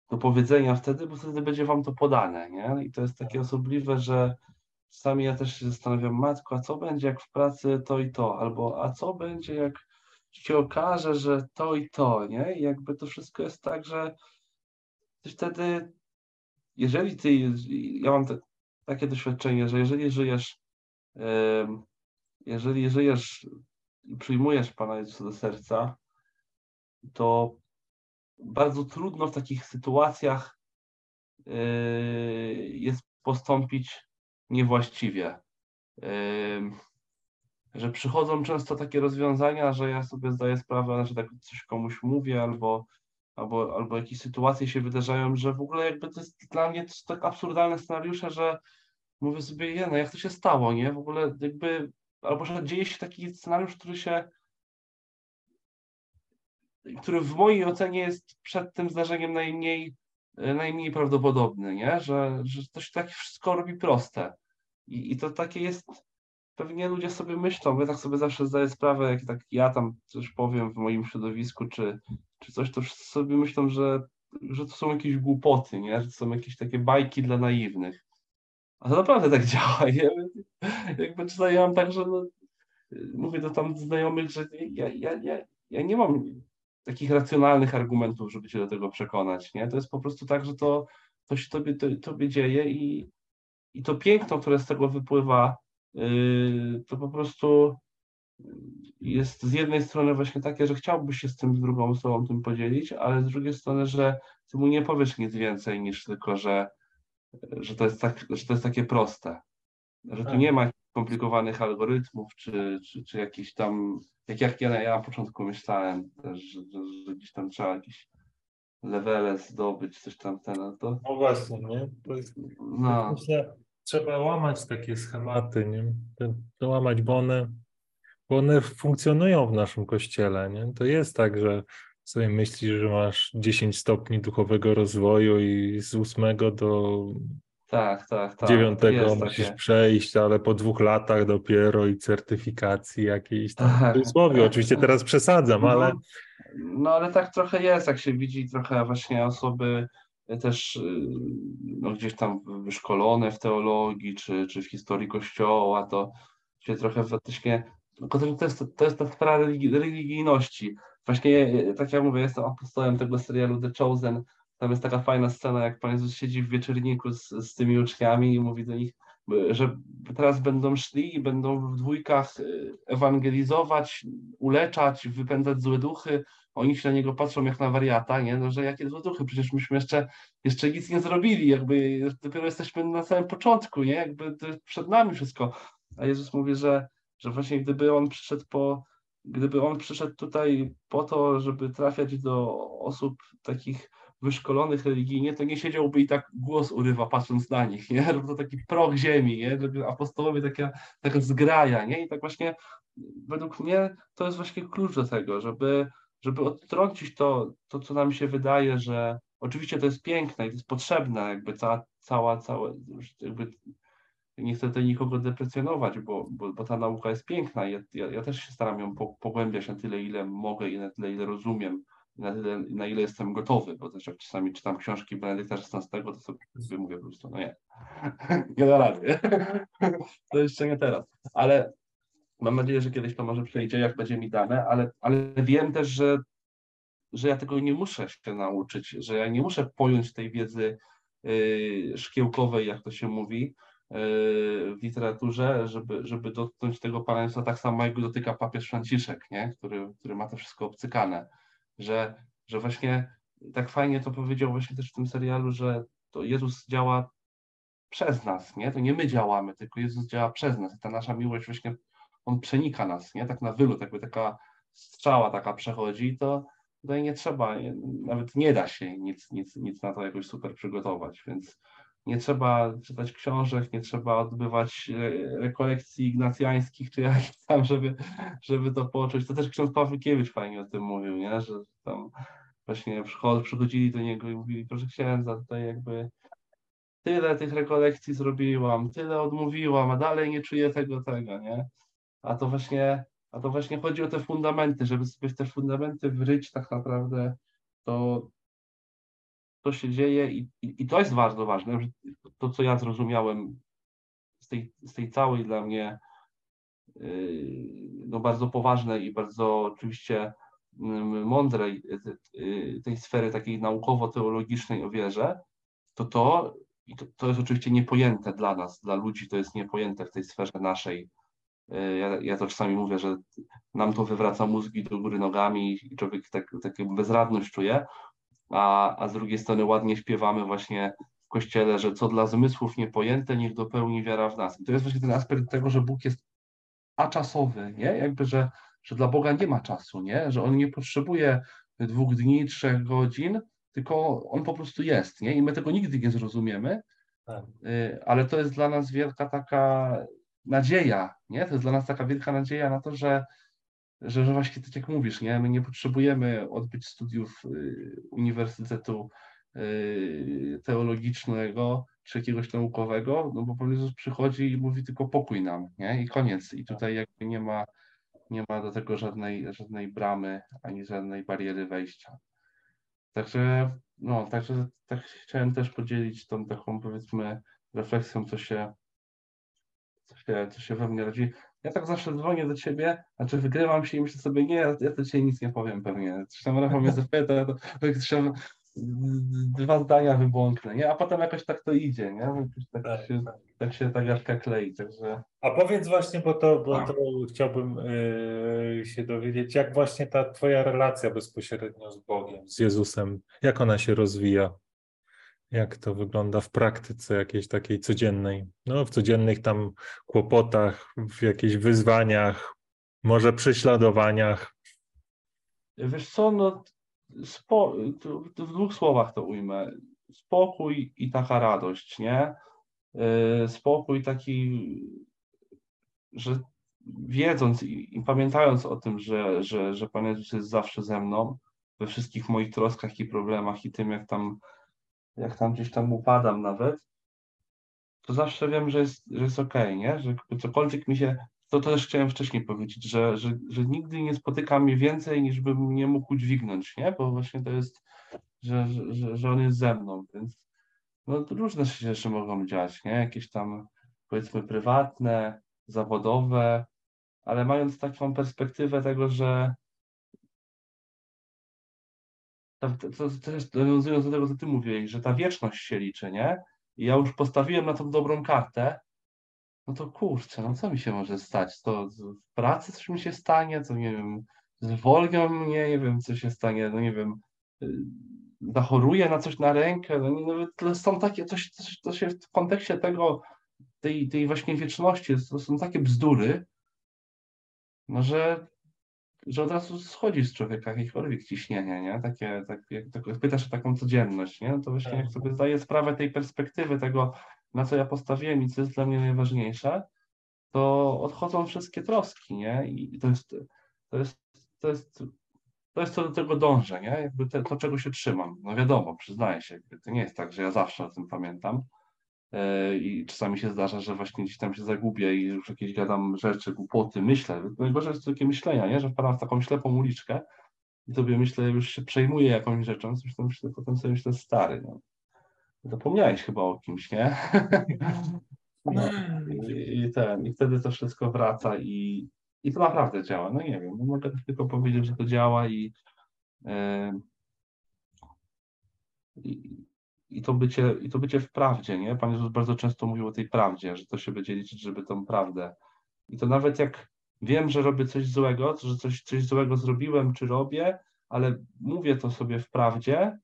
do powiedzenia wtedy, bo wtedy będzie wam to podane, nie? I to jest takie osobliwe, że czasami ja też się zastanawiam, matko, a co będzie jak w pracy to i to, albo a co będzie jak się okaże, że to i to, nie? I jakby to wszystko jest tak, że wtedy jeżeli ty, ja mam te, takie doświadczenie, że jeżeli żyjesz, jeżeli żyjesz i przyjmujesz Pana Jezusa do serca, to bardzo trudno w takich sytuacjach yy, jest postąpić niewłaściwie. Że przychodzą często takie rozwiązania, że ja sobie zdaję sprawę, że tak coś komuś mówię, albo albo, albo jakieś sytuacje się wydarzają, że w ogóle jakby to jest dla mnie to tak absurdalne scenariusze, że mówię sobie, je, no jak to się stało, nie? W ogóle jakby, albo że dzieje się taki scenariusz, który się który w mojej ocenie jest przed tym zdarzeniem najmniej, najmniej prawdopodobny, nie? Że, że to się tak wszystko robi proste. I, I to takie jest, pewnie ludzie sobie myślą, ja tak sobie zawsze zdaję sprawę, jak tak ja tam coś powiem w moim środowisku, czy, czy coś, to sobie myślą, że, że to są jakieś głupoty, nie? że to są jakieś takie bajki dla naiwnych. A to naprawdę tak działa. Nie? Jakby czasami ja mam tak, że no, mówię do tam znajomych, że ja, ja, ja, ja nie mam takich racjonalnych argumentów, żeby cię do tego przekonać. Nie? To jest po prostu tak, że to, to się tobie, to, tobie dzieje i, i to piękno, które z tego wypływa, yy, to po prostu jest z jednej strony właśnie takie, że chciałbyś się z tym z drugą osobą tym podzielić, ale z drugiej strony, że ty mu nie powiesz nic więcej niż tylko, że, że, to, jest tak, że to jest takie proste. Że tu tak. nie ma komplikowanych algorytmów, czy, czy, czy jakiś tam, jak, jak ja, ja na początku myślałem, też, że, że, że gdzieś tam trzeba jakieś levele zdobyć, coś tam ten, no to... No właśnie, nie? To jest, no. Myślę, trzeba łamać takie schematy, nie? Łamać, bo one bo one funkcjonują w naszym kościele. Nie? To jest tak, że sobie myślisz, że masz 10 stopni duchowego rozwoju i z ósmego do tak, tak, tak. dziewiątego musisz takie. przejść, ale po dwóch latach dopiero i certyfikacji jakiejś tam. Tak. W słowie oczywiście teraz przesadzam, no, ale... No ale tak trochę jest, jak się widzi trochę właśnie osoby też no, gdzieś tam wyszkolone w teologii czy, czy w historii Kościoła, to się trochę faktycznie to jest, to jest ta sprawa religijności. Właśnie, tak jak mówię, jestem apostołem tego serialu The Chosen. Tam jest taka fajna scena, jak Pan Jezus siedzi w wieczorniku z, z tymi uczniami i mówi do nich, że teraz będą szli i będą w dwójkach y, ewangelizować, uleczać, wypędzać złe duchy. Oni się na niego patrzą jak na wariata, nie? No, że jakie złe duchy, przecież myśmy jeszcze, jeszcze nic nie zrobili, jakby dopiero jesteśmy na samym początku, nie? Jakby przed nami wszystko. a Jezus mówi, że, że właśnie gdyby on przyszedł po, gdyby on przyszedł tutaj po to, żeby trafiać do osób takich wyszkolonych religijnie, to nie siedziałby i tak głos urywa patrząc na nich, nie? To taki proch ziemi, nie? Apostołowie taka, taka zgraja, nie? I tak właśnie według mnie to jest właśnie klucz do tego, żeby, żeby odtrącić to, to, co nam się wydaje, że oczywiście to jest piękne i to jest potrzebne, jakby ta cała, całe, jakby nie chcę tutaj nikogo deprecjonować, bo, bo, bo ta nauka jest piękna. Ja, ja, ja też się staram ją pogłębiać na tyle, ile mogę i na tyle, ile rozumiem, na, tyle, na ile jestem gotowy, bo też jak czasami czytam książki Benedykta XVI, to sobie mówię po prostu, no nie, nie da rady. to jeszcze nie teraz. Ale mam nadzieję, że kiedyś to może przejdzie, jak będzie mi dane, ale, ale wiem też, że, że ja tego nie muszę się nauczyć, że ja nie muszę pojąć tej wiedzy yy, szkiełkowej, jak to się mówi, w literaturze, żeby, żeby dotknąć tego państwa tak samo, jak dotyka papież Franciszek, nie? Który, który ma to wszystko obcykane. Że, że właśnie tak fajnie to powiedział właśnie też w tym serialu, że to Jezus działa przez nas, nie? To nie my działamy, tylko Jezus działa przez nas. I ta nasza miłość właśnie, On przenika nas, nie? Tak na wylot, jakby taka strzała taka przechodzi, to tutaj nie trzeba, nawet nie da się nic, nic, nic na to jakoś super przygotować, więc nie trzeba czytać książek, nie trzeba odbywać e, rekolekcji ignacjańskich czy jakichś tam, żeby, żeby to poczuć. To też ksiądz Pawłykiewicz fajnie o tym mówił, nie? że tam właśnie przychodzili do niego i mówili, proszę księdza, tutaj jakby tyle tych rekolekcji zrobiłam, tyle odmówiłam, a dalej nie czuję tego, tego, nie? A to właśnie, a to właśnie chodzi o te fundamenty, żeby sobie te fundamenty wryć tak naprawdę, to to się dzieje i, i, i to jest bardzo ważne, to, co ja zrozumiałem z tej, z tej całej dla mnie yy, no bardzo poważnej i bardzo oczywiście mm, mądrej yy, tej sfery takiej naukowo-teologicznej o wierze, to to, to, to jest oczywiście niepojęte dla nas, dla ludzi, to jest niepojęte w tej sferze naszej. Yy, ja, ja to czasami mówię, że nam to wywraca mózgi do góry nogami i człowiek tak, taką bezradność czuje, a, a z drugiej strony ładnie śpiewamy właśnie w kościele, że co dla zmysłów niepojęte, niech dopełni wiara w nas. I to jest właśnie ten aspekt tego, że Bóg jest aczasowy, nie? Jakby, że, że dla Boga nie ma czasu, nie? Że On nie potrzebuje dwóch dni, trzech godzin, tylko On po prostu jest, nie? I my tego nigdy nie zrozumiemy, tak. Y, ale to jest dla nas wielka taka nadzieja, nie? To jest dla nas taka wielka nadzieja na to, że, że, że właśnie tak jak mówisz, nie? my nie potrzebujemy odbyć studiów y, uniwersytetu y, teologicznego czy jakiegoś naukowego, no bo Pan Jezus przychodzi i mówi tylko pokój nam, nie? I koniec. I tutaj jakby nie ma, nie ma do tego żadnej, żadnej bramy ani żadnej bariery wejścia. Także, no, także tak chciałem też podzielić tą taką powiedzmy refleksją, co się, co się, co się we mnie rodzi. Ja tak zawsze dzwonię do ciebie, znaczy wygrywam się i myślę sobie, nie, ja, ja to dzisiaj nic nie powiem pewnie. Coś tam Rafał mnie zapyta, to, to dwa zdania wybłąknę, nie? A potem jakoś tak to idzie, nie? Tak, tak, się, tak. tak się ta gadka klei, także... A powiedz właśnie, bo to, bo to chciałbym yy, się dowiedzieć, jak właśnie ta twoja relacja bezpośrednio z Bogiem, z Jezusem, jak ona się rozwija? Jak to wygląda w praktyce jakiejś takiej codziennej? No, w codziennych tam kłopotach, w jakichś wyzwaniach, może prześladowaniach. Wiesz co, no, spo, w dwóch słowach to ujmę. Spokój i taka radość, nie? Y, spokój taki, że wiedząc i, i pamiętając o tym, że, że, że Pan Jezus jest zawsze ze mną, we wszystkich moich troskach i problemach i tym, jak tam jak tam gdzieś tam upadam nawet, to zawsze wiem, że jest, że jest okej, okay, nie? Że cokolwiek mi się. To, też chciałem wcześniej powiedzieć, że, że, że nigdy nie spotyka mnie więcej, niż bym nie mógł udźwignąć, nie? Bo właśnie to jest, że, że, że on jest ze mną, więc no, różne rzeczy mogą dziać, nie? Jakieś tam powiedzmy prywatne, zawodowe, ale mając taką perspektywę tego, że to, to, nawiązując do tego, co ty mówiłeś, że ta wieczność się liczy, nie? I ja już postawiłem na tą dobrą kartę, no to kurczę, no co mi się może stać? To w pracy coś mi się stanie, co nie wiem, zwolnią mnie, nie wiem, co się stanie, no nie wiem, y, zachoruję na coś na rękę, no, no są takie, to się w kontekście tego, tej, tej właśnie wieczności, to są takie bzdury, no że, że od razu schodzi z człowieka jakiekolwiek ciśnienie, nie? Takie, tak, jak, tak, pytasz o taką codzienność, nie? No to właśnie jak tak. sobie zdaję sprawę tej perspektywy tego, na co ja postawiłem i co jest dla mnie najważniejsze, to odchodzą wszystkie troski, nie? I to jest, to jest, to jest, to jest co do tego dążę, nie? Jakby te, to, czego się trzymam. No wiadomo, przyznaję się, to nie jest tak, że ja zawsze o tym pamiętam, i czasami się zdarza, że właśnie gdzieś tam się zagubię i już jakieś gadam rzeczy, głupoty, myślę. Najgorzej jest takie myślenia, nie? że wpadam w taką ślepą uliczkę i sobie myślę, już się przejmuję jakąś rzeczą, coś tam myślę, potem sobie myślę, stary, no. Zapomniałeś chyba o kimś, nie? No, i, i, ten, I wtedy to wszystko wraca i, i to naprawdę działa. No nie wiem, no mogę tylko powiedzieć, że to działa i, yy, i i to bycie, i to bycie w prawdzie, nie? Pan Jezus bardzo często mówił o tej prawdzie, że to się będzie liczyć, żeby tą prawdę. I to nawet jak wiem, że robię coś złego, że coś, coś złego zrobiłem czy robię, ale mówię to sobie w prawdzie,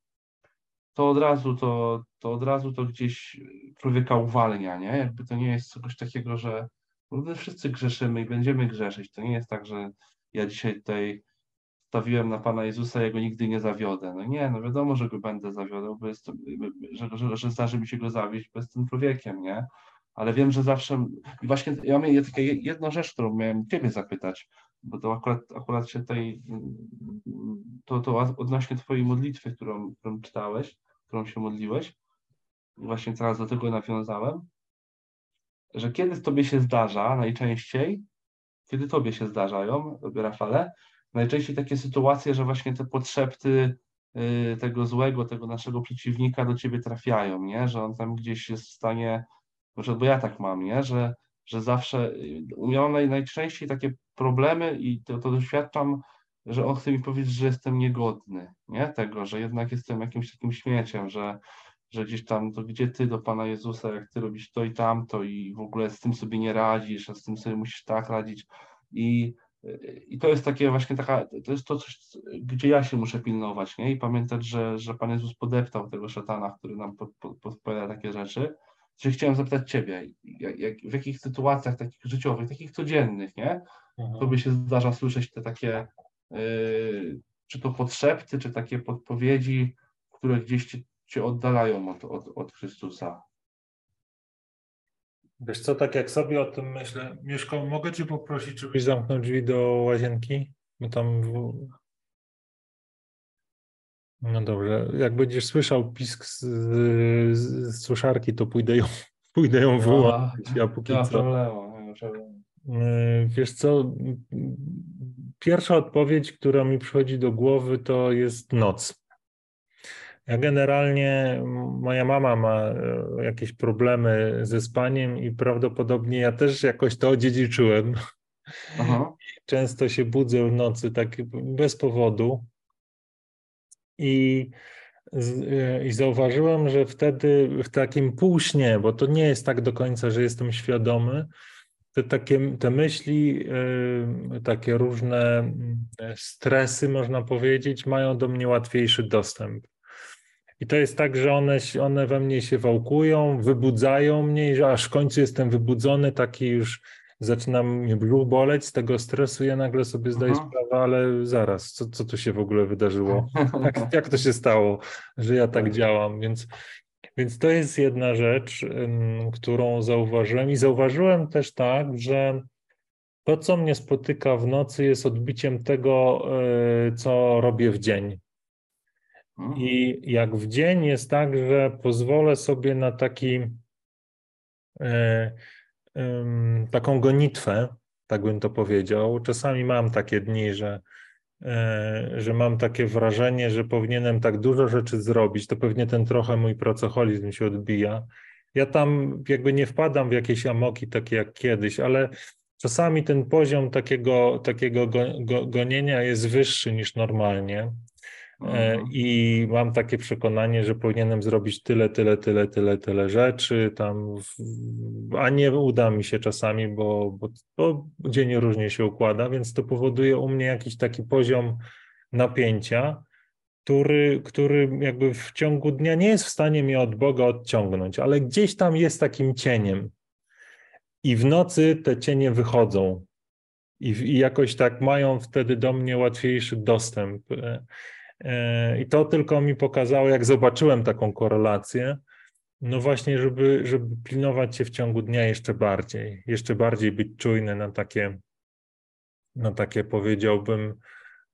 to od razu to, to od razu to gdzieś człowieka uwalnia, nie? Jakby to nie jest coś takiego, że my wszyscy grzeszymy i będziemy grzeszyć. To nie jest tak, że ja dzisiaj tutaj stawiłem na Pana Jezusa, ja go nigdy nie zawiodę. No nie, no wiadomo, że go będę zawiodą, bo jest, że, że, że zdarzy mi się go zawieść, bo jestem człowiekiem, nie? Ale wiem, że zawsze, i właśnie ja miałem takie jedną rzecz, którą miałem Ciebie zapytać, bo to akurat, akurat się tej, to, to odnośnie Twojej modlitwy, którą, którą czytałeś, którą się modliłeś, właśnie teraz do tego nawiązałem, że kiedy Tobie się zdarza najczęściej, kiedy Tobie się zdarzają, Rafale, najczęściej takie sytuacje, że właśnie te potrzepty y, tego złego, tego naszego przeciwnika do ciebie trafiają, nie? Że on tam gdzieś jest w stanie, bo ja tak mam, nie? Że, że zawsze miałem naj, najczęściej takie problemy i to, to doświadczam, że on chce mi powiedzieć, że jestem niegodny, nie? Tego, że jednak jestem jakimś takim śmieciem, że, że gdzieś tam, to gdzie ty do Pana Jezusa, jak ty robisz to i tamto i w ogóle z tym sobie nie radzisz, a z tym sobie musisz tak radzić i i to jest takie właśnie taka, to jest to coś, gdzie ja się muszę pilnować, nie? I pamiętać, że, że Pan Jezus podeptał tego szatana, który nam pod, pod, podpowiada takie rzeczy. Czyli chciałem zapytać Ciebie, jak, jak, w jakich sytuacjach takich życiowych, takich codziennych, nie? Mhm. Tobie się zdarza słyszeć te takie, yy, czy to podszepty, czy takie podpowiedzi, które gdzieś Cię, cię oddalają od, od, od Chrystusa. Wiesz co, tak jak sobie o tym myślę, Mieszko, mogę Cię poprosić, żebyś zamknął drzwi do łazienki? Bo tam... W... No dobrze, jak będziesz słyszał pisk z, z, z suszarki, to pójdę ją, pójdę ją wyłączyć, ja póki co. Problemu, problemu. E, wiesz co, pierwsza odpowiedź, która mi przychodzi do głowy, to jest noc. Ja generalnie, moja mama ma e, jakieś problemy ze spaniem i prawdopodobnie ja też jakoś to odziedziczyłem. Aha. Często się budzę w nocy tak bez powodu. I, e, I zauważyłem, że wtedy w takim półśnie, bo to nie jest tak do końca, że jestem świadomy, te takie te myśli, e, takie różne stresy, można powiedzieć, mają do mnie łatwiejszy dostęp. I to jest tak, że one, one we mnie się wałkują, wybudzają mnie, aż w końcu jestem wybudzony, taki już zaczyna mnie brzuch boleć z tego stresu, ja nagle sobie zdaję Aha. sprawę, ale zaraz, co, co tu się w ogóle wydarzyło? Jak, jak to się stało, że ja tak, tak działam? Więc, więc to jest jedna rzecz, którą zauważyłem i zauważyłem też tak, że to, co mnie spotyka w nocy, jest odbiciem tego, e, co robię w dzień. Mhm. I jak w dzień jest tak, że pozwolę sobie na taki, e, taką gonitwę, tak bym to powiedział. Czasami mam takie dni, że, e, że mam takie wrażenie, że powinienem tak dużo rzeczy zrobić. To pewnie ten trochę mój pracoholizm się odbija. Ja tam jakby nie wpadam w jakieś amoki takie jak kiedyś, ale czasami ten poziom takiego, takiego go, go, gonienia jest wyższy niż normalnie. E, mhm. I mam takie przekonanie, że powinienem zrobić tyle, tyle, tyle, tyle, tyle rzeczy, tam, a nie uda mi się czasami, bo, bo, bo dzień różnie się układa, więc to powoduje u mnie jakiś taki poziom napięcia, który, który jakby w ciągu dnia nie jest w stanie mnie od Boga odciągnąć, ale gdzieś tam jest takim cieniem. i w nocy te cienie wychodzą. I, I jakoś tak mają wtedy do mnie łatwiejszy dostęp. I to tylko mi pokazało, jak zobaczyłem taką korelację, no właśnie, żeby, żeby pilnować się w ciągu dnia jeszcze bardziej, jeszcze bardziej być czujny na takie, na takie powiedziałbym,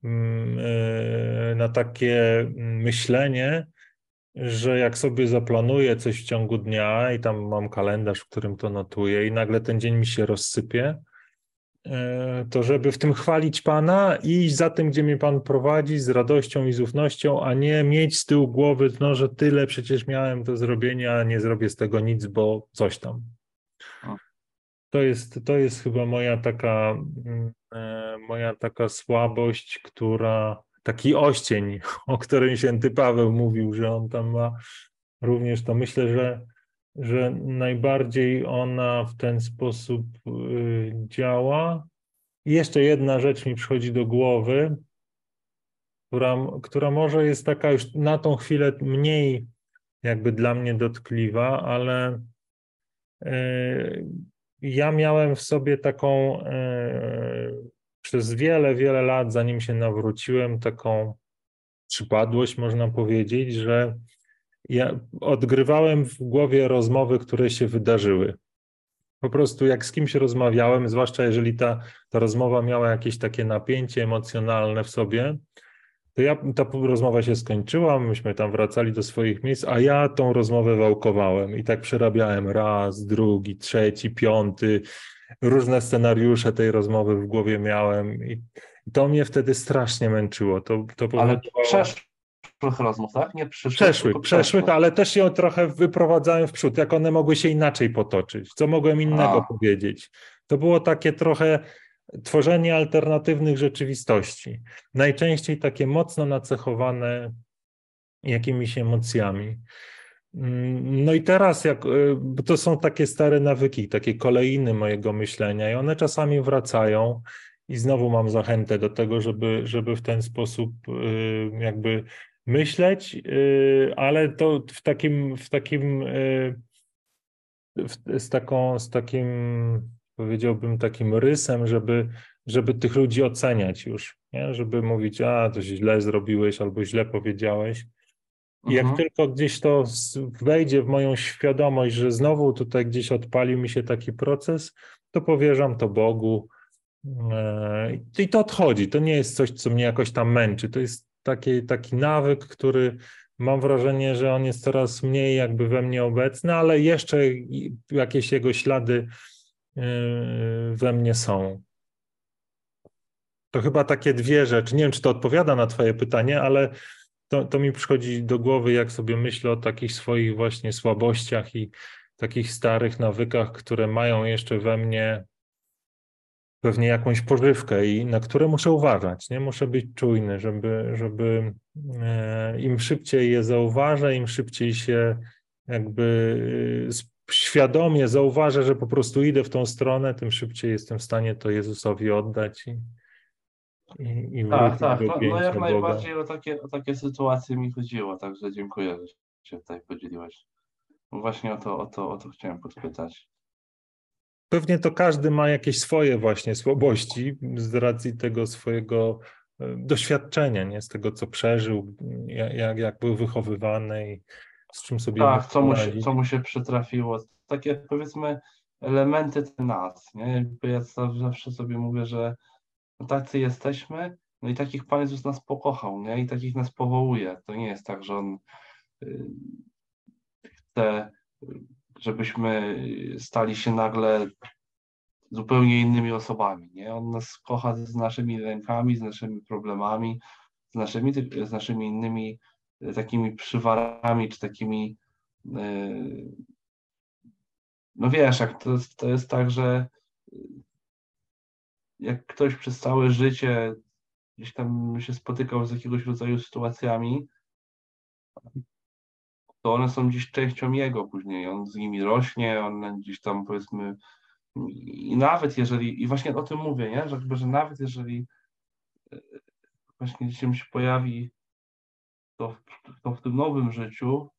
mm, e, na takie myślenie, że jak sobie zaplanuję coś w ciągu dnia i tam mam kalendarz, w którym to notuję i nagle ten dzień mi się rozsypie, E, to żeby w tym chwalić Pana i iść za tym, gdzie mnie Pan prowadzi z radością i z ufnością, a nie mieć z tyłu głowy, no, że tyle przecież miałem do zrobienia, a nie zrobię z tego nic, bo coś tam. To jest, to jest chyba moja taka, mm, e, moja taka słabość, która, taki oścień, o którym święty Paweł mówił, że on tam ma również to. Myślę, że że najbardziej ona w ten sposób y, działa. I jeszcze jedna rzecz mi przychodzi do głowy, która, która może jest taka już na tą chwilę mniej jakby dla mnie dotkliwa, ale y, ja miałem w sobie taką y, przez wiele, wiele lat, zanim się nawróciłem, taką przypadłość, można powiedzieć, że ja odgrywałem w głowie rozmowy, które się wydarzyły. Po prostu jak z kimś rozmawiałem, zwłaszcza jeżeli ta, ta rozmowa miała jakieś takie napięcie emocjonalne w sobie, to ja, ta rozmowa się skończyła, myśmy tam wracali do swoich miejsc, a ja tą rozmowę wałkowałem i tak przerabiałem raz, drugi, trzeci, piąty, różne scenariusze tej rozmowy w głowie miałem i, to mnie wtedy strasznie męczyło. To, to Ale przeszło przeszłych rozmów, tak? Nie przyszłych. Przeszłych, przeszłych, ale też ją trochę wyprowadzałem w przód, jak one mogły się inaczej potoczyć, co mogłem innego A. powiedzieć. To było takie trochę tworzenie alternatywnych rzeczywistości. Najczęściej takie mocno nacechowane jakimiś emocjami. Mm, no i teraz, jak, y, to są takie stare nawyki, takie kolejny mojego myślenia, i one czasami wracają. I znowu mam zachętę do tego, żeby, żeby w ten sposób y, jakby myśleć, y, ale to w takim, w takim y, z taką, z takim powiedziałbym takim rysem, żeby, żeby tych ludzi oceniać już, nie? żeby mówić, a to źle zrobiłeś albo źle powiedziałeś. I jak mhm. tylko gdzieś to wejdzie w moją świadomość, że znowu tutaj gdzieś odpalił mi się taki proces, to powierzam to Bogu. E, I to odchodzi. To nie jest coś, co mnie jakoś tam męczy. To jest taki, taki nawyk, który mam wrażenie, że on jest coraz mniej jakby we mnie obecny, ale jeszcze jakieś jego ślady yy, we mnie są. To chyba takie dwie rzeczy. Nie wiem, czy to odpowiada na Twoje pytanie, ale to, to mi przychodzi do głowy, jak sobie myślę o takich swoich właśnie słabościach i takich starych nawykach, które mają jeszcze we mnie pewnie jakąś pożywkę i na które muszę uważać, nie? Muszę być czujny, żeby, żeby e, im szybciej je zauważę, im szybciej się jakby e, świadomie zauważę, że po prostu idę w tą stronę, tym szybciej jestem w stanie to Jezusowi oddać i, i, i Tak, tak. No, no jak Boga. najbardziej o takie, o takie sytuacje mi chodziło, także dziękuję, że się tutaj podzieliłeś. Właśnie o to, o to, o to chciałem podpytać. Pewnie to każdy ma jakieś swoje właśnie słabości z racji tego swojego e, doświadczenia, nie? z tego, co przeżył, jak, jak był wychowywany i z czym sobie. Tak, co mu, się, co mu się przytrafiło. Takie powiedzmy elementy nas. Nie? Ja zawsze sobie mówię, że tacy jesteśmy, no i takich Pan Jezus nas pokochał, nie? I takich nas powołuje. To nie jest tak, że On y, chce żebyśmy stali się nagle zupełnie innymi osobami. Nie? On nas kocha z naszymi rękami, z naszymi problemami, z naszymi, z naszymi innymi e, takimi przywarami, czy takimi. E, no wiesz, jak to, jest, to jest tak, że jak ktoś przez całe życie gdzieś tam się spotykał z jakiegoś rodzaju sytuacjami, to one są gdzieś częścią jego później. On z nimi rośnie, on gdzieś tam powiedzmy. I nawet jeżeli, i właśnie o tym mówię, nie? Że, jakby, że nawet jeżeli e, właśnie gdzieś się pojawi to, to w tym nowym życiu,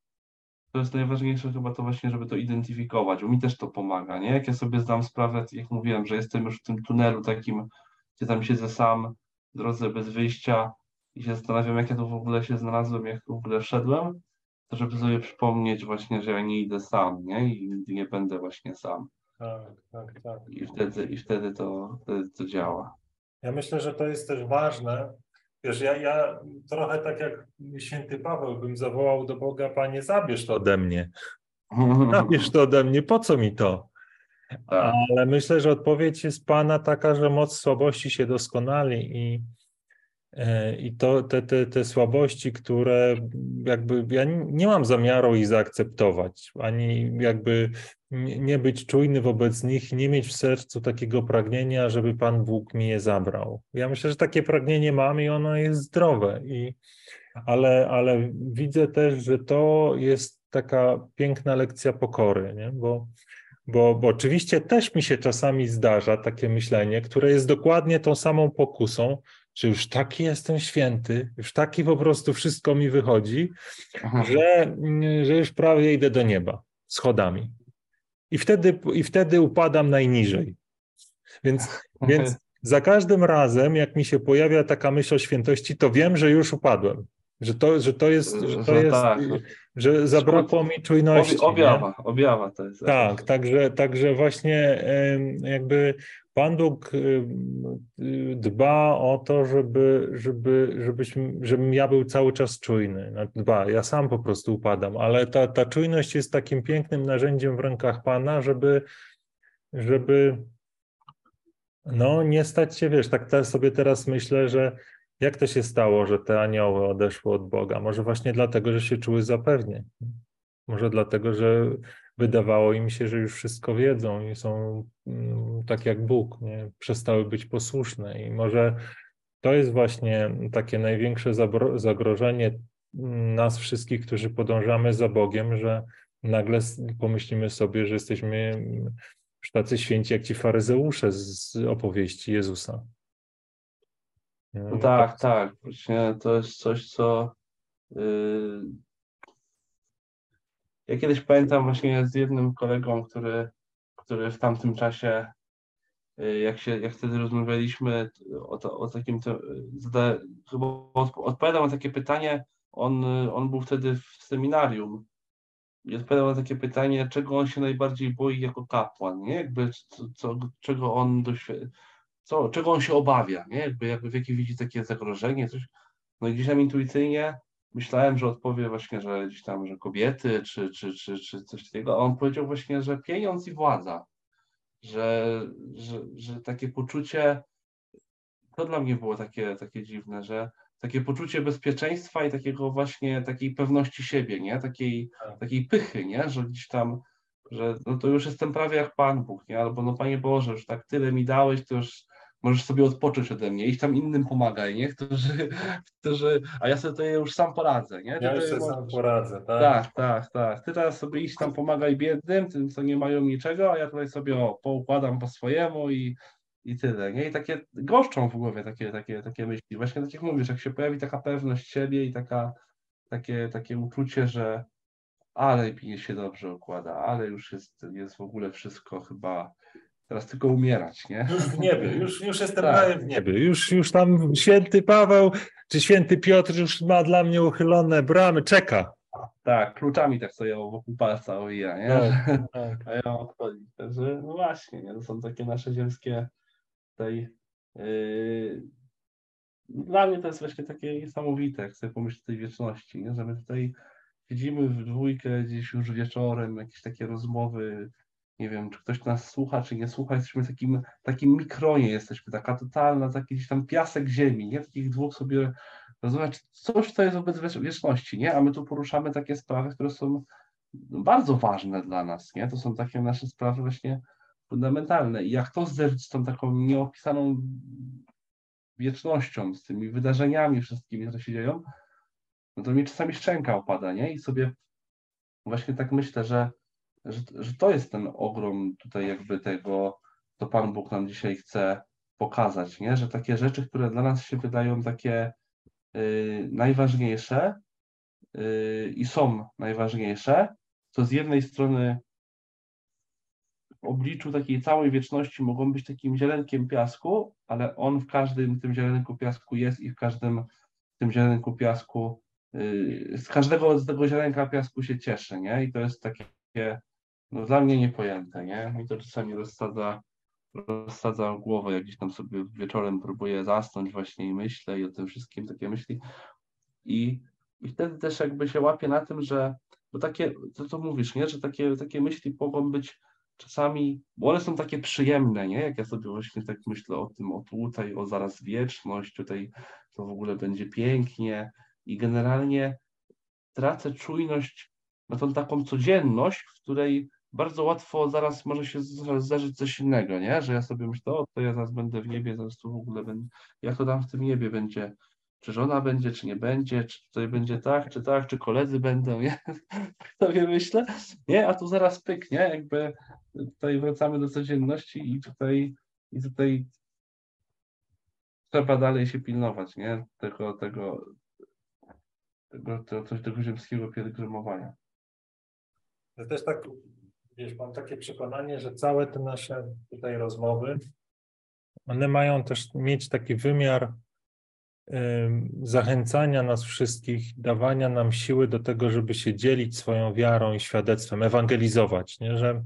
to jest najważniejsze chyba to właśnie, żeby to identyfikować, bo mi też to pomaga, nie? Jak ja sobie zdam sprawę, jak mówiłem, że jestem już w tym tunelu takim, gdzie tam siedzę sam, w drodze bez wyjścia i się zastanawiam, jak ja tu w ogóle się znalazłem, jak w ogóle wszedłem, to żeby sobie przypomnieć właśnie, że ja nie idę sam, nie? I nigdy nie będę właśnie sam. Tak, tak, tak. I wtedy, i wtedy to, wtedy to działa. Ja myślę, że to jest też ważne. Wiesz, ja, ja trochę tak jak święty Paweł bym zawołał do Boga, Panie, zabierz to ode mnie. Zabierz to ode mnie, po co mi to? Tak. Ale myślę, że odpowiedź jest Pana taka, że moc słabości się doskonali i, i to te, te, te słabości, które jakby ja nie mam zamiaru ich zaakceptować, ani jakby nie być czujny wobec nich, nie mieć w sercu takiego pragnienia, żeby Pan Bóg mi je zabrał. Ja myślę, że takie pragnienie mam i ono jest zdrowe, i, ale, ale widzę też, że to jest taka piękna lekcja pokory, nie? Bo, bo, bo oczywiście też mi się czasami zdarza takie myślenie, które jest dokładnie tą samą pokusą, że już taki jestem święty, już taki po prostu wszystko mi wychodzi, że, że już prawie idę do nieba schodami i wtedy, i wtedy upadam najniżej. Więc, więc za każdym razem, jak mi się pojawia taka myśl o świętości, to wiem, że już upadłem. Że to, że to jest, że, to że jest, tak. że zabrakło mi czujności. Objawa, nie? objawa to jest. Tak, także, także właśnie jakby Pan Bóg dba o to, żeby, żeby, żebyśmy, żebym ja był cały czas czujny. No, dba, ja sam po prostu upadam, ale ta, ta czujność jest takim pięknym narzędziem w rękach Pana, żeby, żeby no nie stać się, wiesz, tak sobie teraz myślę, że jak to się stało, że te anioły odeszły od Boga? Może właśnie dlatego, że się czuły zapewnie. Może dlatego, że wydawało im się, że już wszystko wiedzą i są mm, tak jak Bóg, nie? przestały być posłuszne. I może to jest właśnie takie największe zagrożenie nas wszystkich, którzy podążamy za Bogiem, że nagle pomyślimy sobie, że jesteśmy już tacy święci jak ci faryzeusze z opowieści Jezusa. No tak, tak. Właśnie to jest coś, co yy, ja kiedyś pamiętam właśnie z jednym kolegą, który, który w tamtym czasie, y, jak, się, jak wtedy rozmawialiśmy o, to, o takim, zada, chyba odpowiadał na takie pytanie, on, on był wtedy w seminarium i odpowiadał na takie pytanie, czego on się najbardziej boi jako kapłan, nie? Jakby co, co, czego on doświadcza, co, czego on się obawia, nie? Jakby, jakby w jakie widzi takie zagrożenie, coś. No i gdzieś tam intuicyjnie myślałem, że odpowie właśnie, że gdzieś tam, że kobiety, czy, czy, czy, czy coś takiego, a on powiedział właśnie, że pieniądz i władza, że, że, że takie poczucie, to dla mnie było takie, takie dziwne, że takie poczucie bezpieczeństwa i takiego właśnie, takiej pewności siebie, nie, takiej, tak. takiej pychy, nie, że gdzieś tam, że no to już jestem prawie jak Pan Bóg, nie, albo no Panie Boże, już tak tyle mi dałeś, to już możesz sobie odpocząć ode mnie, iść tam innym pomagaj, nie? Którzy, którzy, a ja sobie tutaj już sam poradzę, nie? ja już sobie możesz... sam poradzę, tak? Tak, tak, tak. Ty teraz sobie iść tam pomagaj biednym, tym, co nie mają niczego, a ja tutaj sobie o, poukładam po swojemu i, i tyle, nie? I takie goszczą w głowie takie, takie, takie myśli. Właśnie tak jak mówisz, jak się pojawi taka pewność siebie i taka, takie, takie uczucie, że ale mi się dobrze układa, ale już jest, jest w ogóle wszystko chyba Teraz tylko umierać, nie? Już w niebie, już, już jestem tak. w niebie. Już, już tam święty Paweł czy święty Piotr już ma dla mnie uchylone bramy, czeka. Tak, kluczami tak sobie wokół palca owija, nie? Tak, tak. A ja mam odchodzić. Także no właśnie, nie? to są takie nasze ziemskie tutaj. Yy... Dla mnie to jest właśnie takie niesamowite, jak sobie pomyśleć o tej wieczności, nie? że my tutaj siedzimy w dwójkę gdzieś już wieczorem, jakieś takie rozmowy nie wiem, czy ktoś nas słucha, czy nie słucha, jesteśmy w takim, takim mikronie, jesteśmy taka totalna, taki gdzieś tam piasek ziemi, nie? Takich dwóch sobie, rozumiesz, coś, co jest wobec wieczności, nie? A my tu poruszamy takie sprawy, które są bardzo ważne dla nas, nie? To są takie nasze sprawy właśnie fundamentalne. I jak to zderzyć z tą taką nieopisaną wiecznością, z tymi wydarzeniami wszystkimi, które się dzieją, no to mi czasami szczęka opada, nie? I sobie właśnie tak myślę, że że, że to jest ten ogrom tutaj jakby tego, co Pan Bóg nam dzisiaj chce pokazać, nie? że takie rzeczy, które dla nas się wydają takie y, najważniejsze y, i są najważniejsze, to z jednej strony w obliczu takiej całej wieczności mogą być takim ziarenkiem piasku, ale on w każdym tym ziarenku piasku jest i w każdym tym ziarenku piasku, yy, z każdego z tego ziarenka piasku się cieszy, nie? I to jest takie no, dla mnie niepojęte, nie? Mi to czasami rozsadza, rozsadza głowę, jak gdzieś tam sobie wieczorem próbuję zasnąć właśnie i myślę i o tym wszystkim takie myśli. I, i wtedy też jakby się łapię na tym, że bo takie, to co mówisz, nie? Że takie, takie myśli mogą być czasami, bo one są takie przyjemne, nie? Jak ja sobie właśnie tak myślę o tym, o tutaj, o zaraz wieczność, tutaj to w ogóle będzie pięknie i generalnie tracę czujność na tą taką codzienność, w której bardzo łatwo zaraz może się zdarzyć coś innego, nie? Że ja sobie myślę, o, to ja zaraz będę w niebie, zaraz tu w ogóle będę, jak to tam w tym niebie będzie, czy żona będzie, czy nie będzie, czy tutaj będzie tak, czy tak, czy koledzy będą, nie? Sobie myślę, nie? A tu zaraz pyk, nie? Jakby tutaj wracamy do codzienności i tutaj, i tutaj trzeba dalej się pilnować, nie? Tego, tego, tego, tego, tego ziemskiego pielgrzymowania. Ja też tak, wiesz, mam takie przekonanie, że całe te nasze tutaj rozmowy, one mają też mieć taki wymiar zachęcania nas wszystkich, dawania nam siły do tego, żeby się dzielić swoją wiarą i świadectwem, ewangelizować, nie? że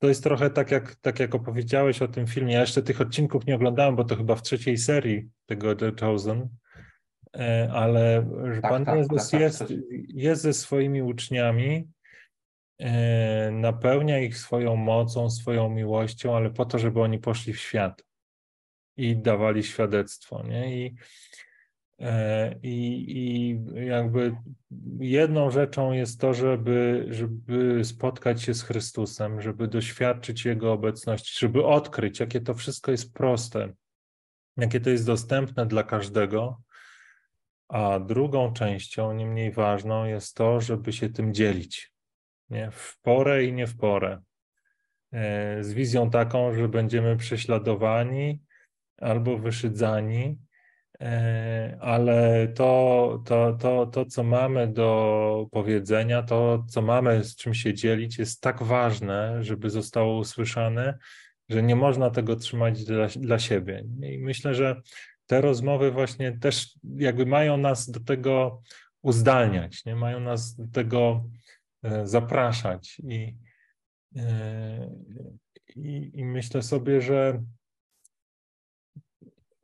to jest trochę tak jak, tak, jak opowiedziałeś o tym filmie. Ja jeszcze tych odcinków nie oglądałem, bo to chyba w trzeciej serii tego The Chosen, e, ale tak, Pan tak, Jezus tak, tak jest, jest ze swoimi uczniami, napełnia ich swoją mocą, swoją miłością, ale po to, żeby oni poszli w świat i dawali świadectwo. Nie? I, e, i, I jakby jedną rzeczą jest to, żeby, żeby spotkać się z Chrystusem, żeby doświadczyć Jego obecności, żeby odkryć, jakie to wszystko jest proste, jakie to jest dostępne dla każdego. A drugą częścią, nie mniej ważną, jest to, żeby się tym dzielić. Nie? W porę i nie w porę. E, z wizją taką, że będziemy prześladowani, albo wyszydzani, e, ale to, to, to, to, co mamy do powiedzenia, to, co mamy z czym się dzielić, jest tak ważne, żeby zostało usłyszane, że nie można tego trzymać dla, dla siebie. I myślę, że te rozmowy właśnie też jakby mają nas do tego uzdalniać, nie mają nas do tego zapraszać i, e, i, i myślę sobie, że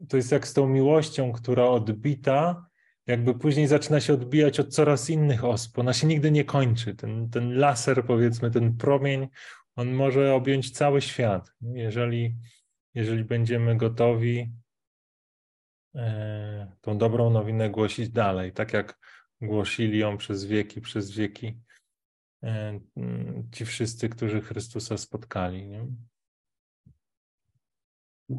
to jest jak z tą miłością, która odbita, jakby później zaczyna się odbijać od coraz innych osób. Ona się nigdy nie kończy. Ten, ten laser, powiedzmy, ten promień, on może objąć cały świat. Jeżeli, jeżeli będziemy gotowi e, tą dobrą nowinę głosić dalej, tak jak głosili ją przez wieki, przez wieki e, ci wszyscy, którzy Chrystusa spotkali. Nie?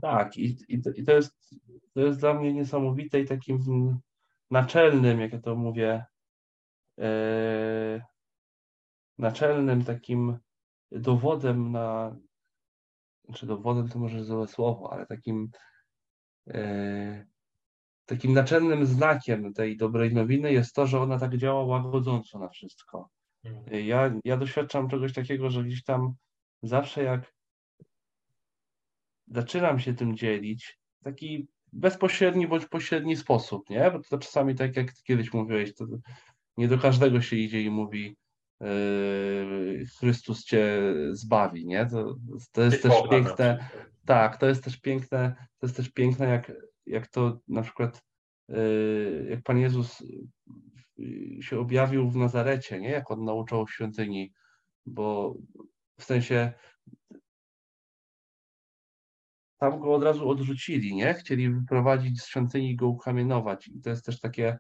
Tak, i, i, to, i to, jest, to jest dla mnie niesamowite i takim naczelnym, jak ja to mówię, e, naczelnym takim dowodem na, znaczy dowodem to może złe słowo, ale takim e, takim naczelnym znakiem tej dobrej nowiny jest to, że ona tak działa łagodząco na wszystko. Mhm. Ja, ja doświadczam czegoś takiego, że gdzieś tam zawsze jak zaczynam się tym dzielić taki bezpośredni bądź pośredni sposób, nie? Bo to czasami tak jak kiedyś mówiłeś, to nie do każdego się idzie i mówi yy, Chrystus cię zbawi, nie? To, to jest też piękne. Tak, to jest też piękne, to jest też piękne, jak, jak to na przykład yy, jak Pan Jezus się objawił w Nazarecie, nie? Jak on nauczał w świątyni, bo w sensie tam go od razu odrzucili, nie? Chcieli wyprowadzić z świątyni i go ukamienować. I to jest też takie,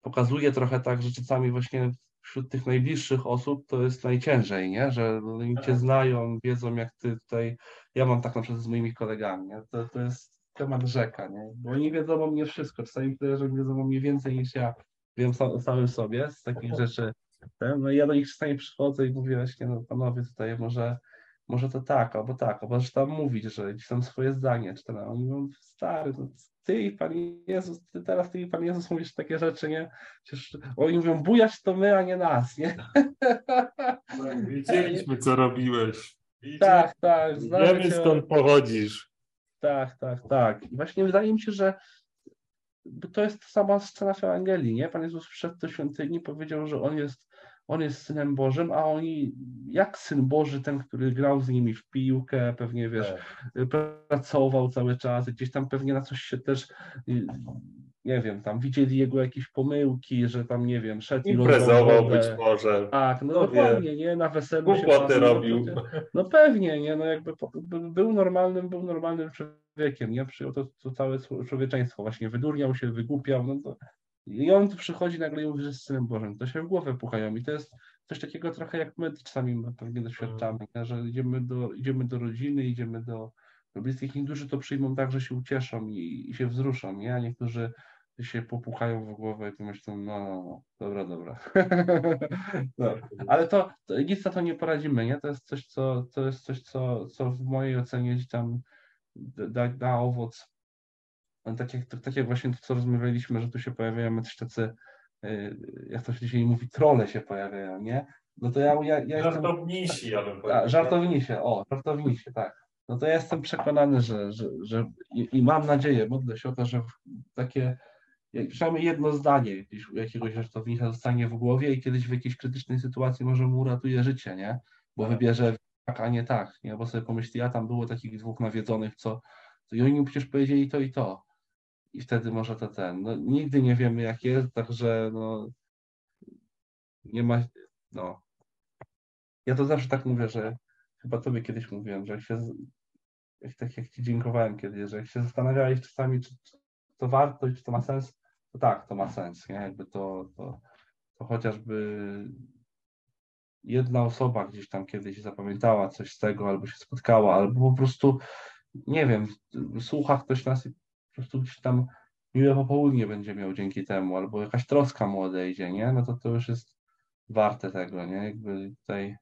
pokazuje trochę tak, że czasami właśnie wśród tych najbliższych osób to jest najciężej, nie? Że oni cię tak. znają, wiedzą jak ty tutaj, ja mam tak na przykład z moimi kolegami, nie? To, to jest temat rzeka, nie? Bo oni wiedzą o mnie wszystko, czasami że wiedzą o mnie więcej niż ja wiem sam, samym sobie z takich rzeczy. No i ja do nich czasami przychodzę i mówię właśnie, no panowie tutaj może może to tak, albo tak, albo że tam mówić, że gdzieś tam swoje zdanie, czy a oni mówią, stary, to ty i Pan Jezus, ty teraz ty i Pan Jezus mówisz takie rzeczy, nie? Przecież oni mówią, bujać to my, a nie nas, nie? Tak, Wiedzieliśmy, co robiłeś. Tak, tak. znamy Wiemy, cię- skąd pochodzisz. Tak, tak, tak. I właśnie wydaje mi się, że to jest sama scena w Ewangelii, nie? Pan Jezus wszedł do świątyni, powiedział, że On jest, on jest Synem Bożym, a oni, jak Syn Boży, ten, który grał z nimi w piłkę, pewnie, wiesz, pracował cały czas, gdzieś tam pewnie na coś się też, y, nie wiem, tam widzieli jego jakieś pomyłki, że tam, nie wiem, szedł Imprezował być może. Tak, no No dokładnie, nie? Na weselu się Głupoty no robił. przecież- No pewnie, nie? No jakby był normalnym, był normalnym człowiekiem, nie? Przyjął to, to całe czło- człowieczeństwo, właśnie wydurniał się, wygłupiał, no to i on tu przychodzi nagle i mówi, że jest Synem Bożym, to się w głowę pukają i to jest coś takiego trochę jak my czasami pewnie doświadczamy, że idziemy do, idziemy do rodziny, idziemy do, do bliskich, niektórzy to przyjmą tak, że się ucieszą i, i się wzruszą, nie? A niektórzy się popuchają w głowę i pomyślą, no, no, no dobra, dobra. no. Ale to, to nic na to nie poradzimy, nie? To jest coś, co, to jest coś, co, co w mojej ocenie tam da, da owoc. No, Tak jak, tak jak właśnie to, co rozmawialiśmy, że tu się pojawiają jacyś tacy, y, jak to się dzisiaj mówi, trole się pojawiają, nie? No to ja, ja, ja jestem... Żartownisi, ja bym powiedział. żartowni się, o, żartowni się, tak. No to ja jestem przekonany, że, że, że i, i mam nadzieję, modlę się o to, że takie, przynajmniej jedno zdanie jakiegoś żartownika zostanie w głowie i kiedyś w jakiejś krytycznej sytuacji może mu uratuje życie, nie? Bo Tak. wybierze tak, a nie tak, nie? Bo sobie pomyśli, a tam było takich dwóch nawiedzonych, co, i oni mu przecież powiedzieli to i to. I wtedy może to ten, no nigdy nie wiemy jak jest, także no nie ma, no. Ja to zawsze tak mówię, że chyba tobie kiedyś mówiłem, że jak się, jak, tak jak ci dziękowałem kiedyś, że jak się zastanawiałeś czasami, czy, czy to warto i czy to ma sens, to tak, to ma sens, nie? Jakby to, to, to chociażby jedna osoba gdzieś tam kiedyś zapamiętała coś z tego, albo się spotkała, albo po prostu, nie wiem, słucha ktoś nas i po prostu gdzieś tam miłe popołudnie będzie miał dzięki temu, albo jakaś troska mu odejdzie, nie? No to to już jest warte tego, nie? Jakby tutaj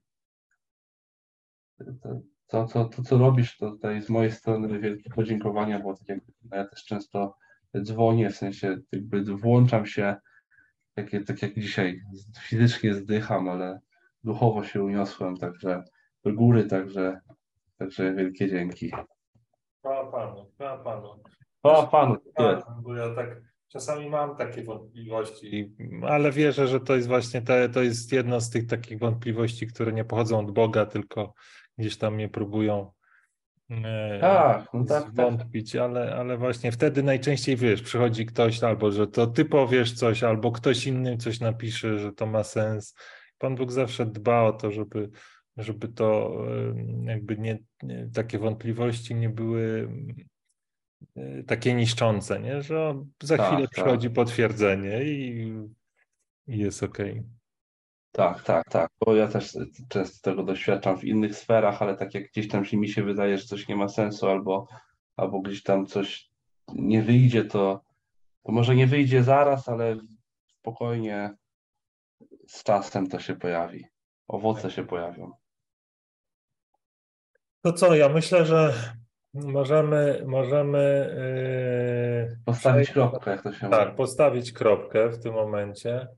to, to, to, co robisz, to tutaj z mojej strony wielkie podziękowania, bo tak jak ja też często dzwonię, w sensie jakby włączam się, tak, tak jak dzisiaj, fizycznie zdycham, ale duchowo się uniosłem, także do góry, także, także wielkie dzięki. Chwała Panu, chwała Panu. Chwała Panu. Tak, bo ja tak czasami mam takie wątpliwości, ale wierzę, że to jest właśnie te, to jest jedna z tych takich wątpliwości, które nie pochodzą od Boga, tylko gdzieś tam mnie próbują e, Tak, no tak, tak. zwątpić, ale, ale właśnie wtedy najczęściej wiesz, przychodzi ktoś albo, że to ty powiesz coś, albo ktoś inny coś napisze, że to ma sens. Pan Bóg zawsze dba o to, żeby, żeby to e, jakby nie, nie takie wątpliwości nie były takie niszczące, nie? że za Tak, chwilę tak. przychodzi potwierdzenie i, i jest okej. Tak, tak, tak. Bo ja też często tego doświadczam w innych sferach, ale tak jak gdzieś tam się mi się wydaje, że coś nie ma sensu, albo, albo gdzieś tam coś nie wyjdzie, to, to może nie wyjdzie zaraz, ale spokojnie z czasem to się pojawi. Owoce się pojawią. To co, ja myślę, że możemy, możemy yy, Postawić kropkę, jak to się Tak, mówi. postawić kropkę w tym momencie,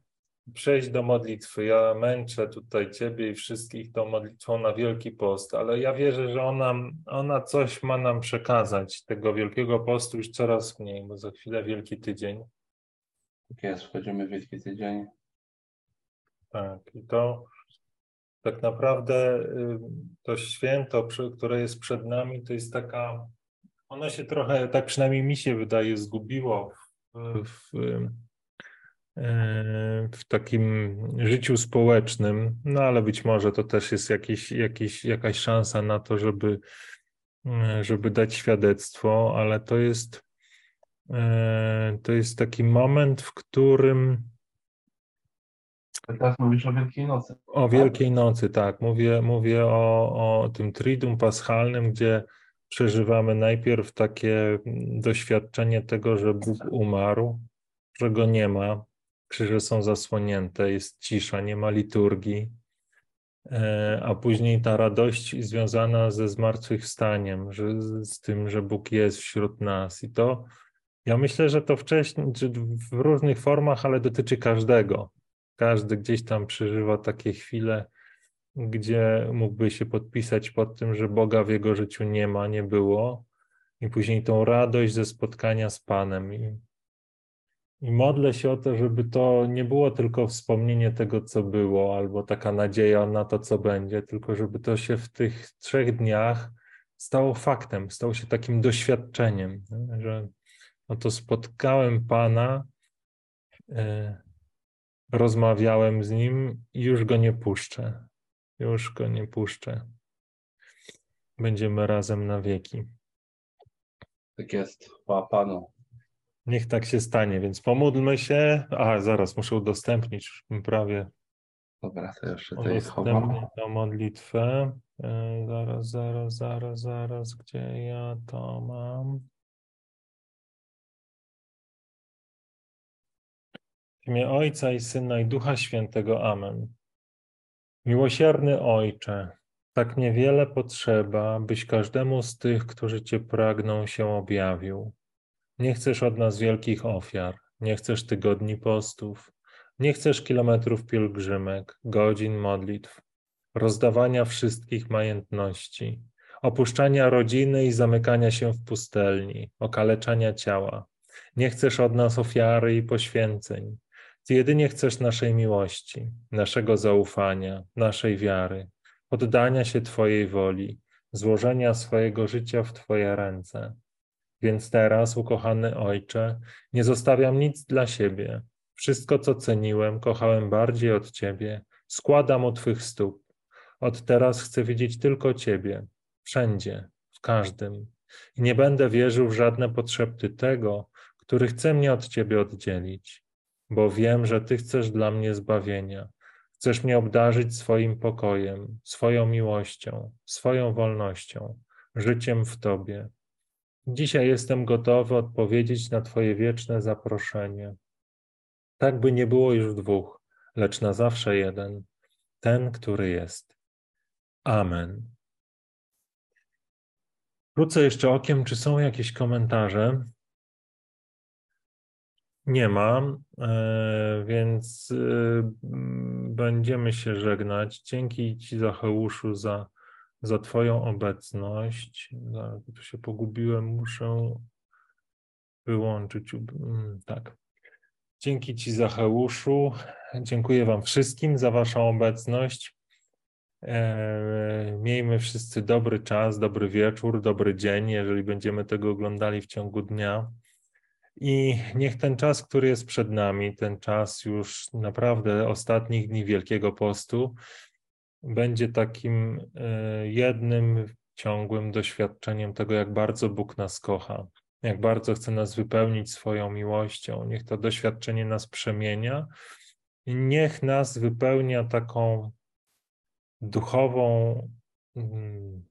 przejść do modlitwy. Ja męczę tutaj Ciebie i wszystkich tą modlitwą na Wielki Post, ale ja wierzę, że ona, ona coś ma nam przekazać. Tego Wielkiego Postu już coraz mniej, bo za chwilę Wielki Tydzień. Tak jest, wchodzimy w Wielki Tydzień. Tak, i to tak naprawdę y, to święto, które jest przed nami, to jest taka, ono się trochę, tak przynajmniej mi się wydaje, zgubiło w, w, y, w takim życiu społecznym, no ale być może to też jest jakiś, jakiś, jakaś szansa na to, żeby, y, żeby dać świadectwo, ale to jest, y, to jest taki moment, w którym Teraz mówisz o Wielkiej Nocy. O Wielkiej Nocy, tak. Mówię, mówię o, o tym Triduum Paschalnym, gdzie przeżywamy najpierw takie mm, doświadczenie tego, że Bóg umarł, że go nie ma, krzyże są zasłonięte, jest cisza, nie ma liturgii. e, a później ta radość związana ze zmartwychwstaniem, że, z tym, że Bóg jest wśród nas. I to ja myślę, że to wcześniej, w różnych formach, ale dotyczy każdego. Każdy gdzieś tam przeżywa takie chwile, gdzie mógłby się podpisać pod tym, że Boga w jego życiu nie ma, nie było, i później tą radość ze spotkania z Panem. I, I modlę się o to, żeby to nie było tylko wspomnienie tego, co było, albo taka nadzieja na to, co będzie, tylko żeby to się w tych trzech dniach stało faktem, stało się takim doświadczeniem, że oto spotkałem Pana, e, rozmawiałem z Nim i już Go nie puszczę. Już Go nie puszczę. Będziemy razem na wieki. Tak jest, chwała Panu. Niech tak się stanie, więc pomódlmy się. A, zaraz muszę udostępnić prawie. Dobra, to jeszcze tutaj chowam. tę modlitwę. E, zaraz, zaraz, zaraz, zaraz, gdzie ja to mam? Imię Ojca i Syna i Ducha Świętego. Amen. Miłosierny Ojcze, tak niewiele potrzeba, byś każdemu z tych, którzy Cię pragną, się objawił. Nie chcesz od nas wielkich ofiar, nie chcesz tygodni postów, nie chcesz kilometrów pielgrzymek, godzin modlitw, rozdawania wszystkich majątności, opuszczania rodziny i zamykania się w pustelni, okaleczania ciała. Nie chcesz od nas ofiary i poświęceń. Ty jedynie chcesz naszej miłości, naszego zaufania, naszej wiary, oddania się Twojej woli, złożenia swojego życia w Twoje ręce. Więc teraz, ukochany Ojcze, nie zostawiam nic dla siebie. Wszystko, co ceniłem, kochałem bardziej od Ciebie, składam u Twych stóp. Od teraz chcę widzieć tylko Ciebie, wszędzie, w każdym. I nie będę wierzył w żadne potrzeby tego, który chce mnie od Ciebie oddzielić, bo wiem, że Ty chcesz dla mnie zbawienia, Chcesz mnie obdarzyć swoim pokojem, swoją miłością, swoją wolnością, życiem w Tobie. Dzisiaj jestem gotowy odpowiedzieć na Twoje wieczne zaproszenie. Tak by nie było już dwóch, lecz na zawsze jeden, ten, który jest. Amen. Wrócę jeszcze okiem, czy są jakieś komentarze. Nie ma, e, więc e, będziemy się żegnać. Dzięki Ci, Zacheuszu, za, za Twoją obecność. Tu się pogubiłem, muszę wyłączyć. Tak. Dzięki Ci, Zacheuszu. Dziękuję Wam wszystkim za Waszą obecność. E, miejmy wszyscy dobry czas, dobry wieczór, dobry dzień, jeżeli będziemy tego oglądali w ciągu dnia. I niech ten czas, który jest przed nami, ten czas już naprawdę ostatnich dni Wielkiego Postu, będzie takim e, jednym ciągłym doświadczeniem tego, jak bardzo Bóg nas kocha, jak bardzo chce nas wypełnić swoją miłością. Niech to doświadczenie nas przemienia i niech nas wypełnia taką duchową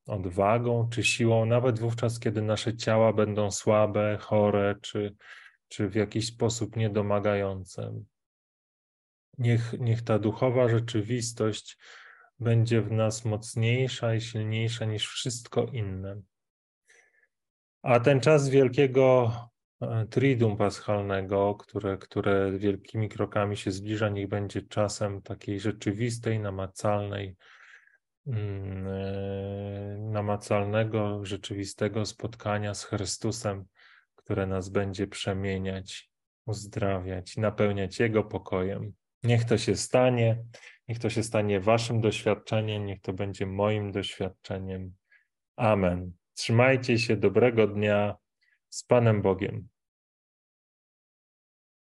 odwagą czy siłą, nawet wówczas, kiedy nasze ciała będą słabe, chore czy czy w jakiś sposób niedomagające. Niech, niech ta duchowa rzeczywistość będzie w nas mocniejsza i silniejsza niż wszystko inne. A ten czas wielkiego e, Triduum Paschalnego, które, które wielkimi krokami się zbliża, niech będzie czasem takiej rzeczywistej, namacalnej, namacalnego, rzeczywistego spotkania z Chrystusem, które nas będzie przemieniać, uzdrawiać, napełniać Jego pokojem. Niech to się stanie, niech to się stanie Waszym doświadczeniem, niech to będzie moim doświadczeniem. Amen. Trzymajcie się, dobrego dnia z Panem Bogiem.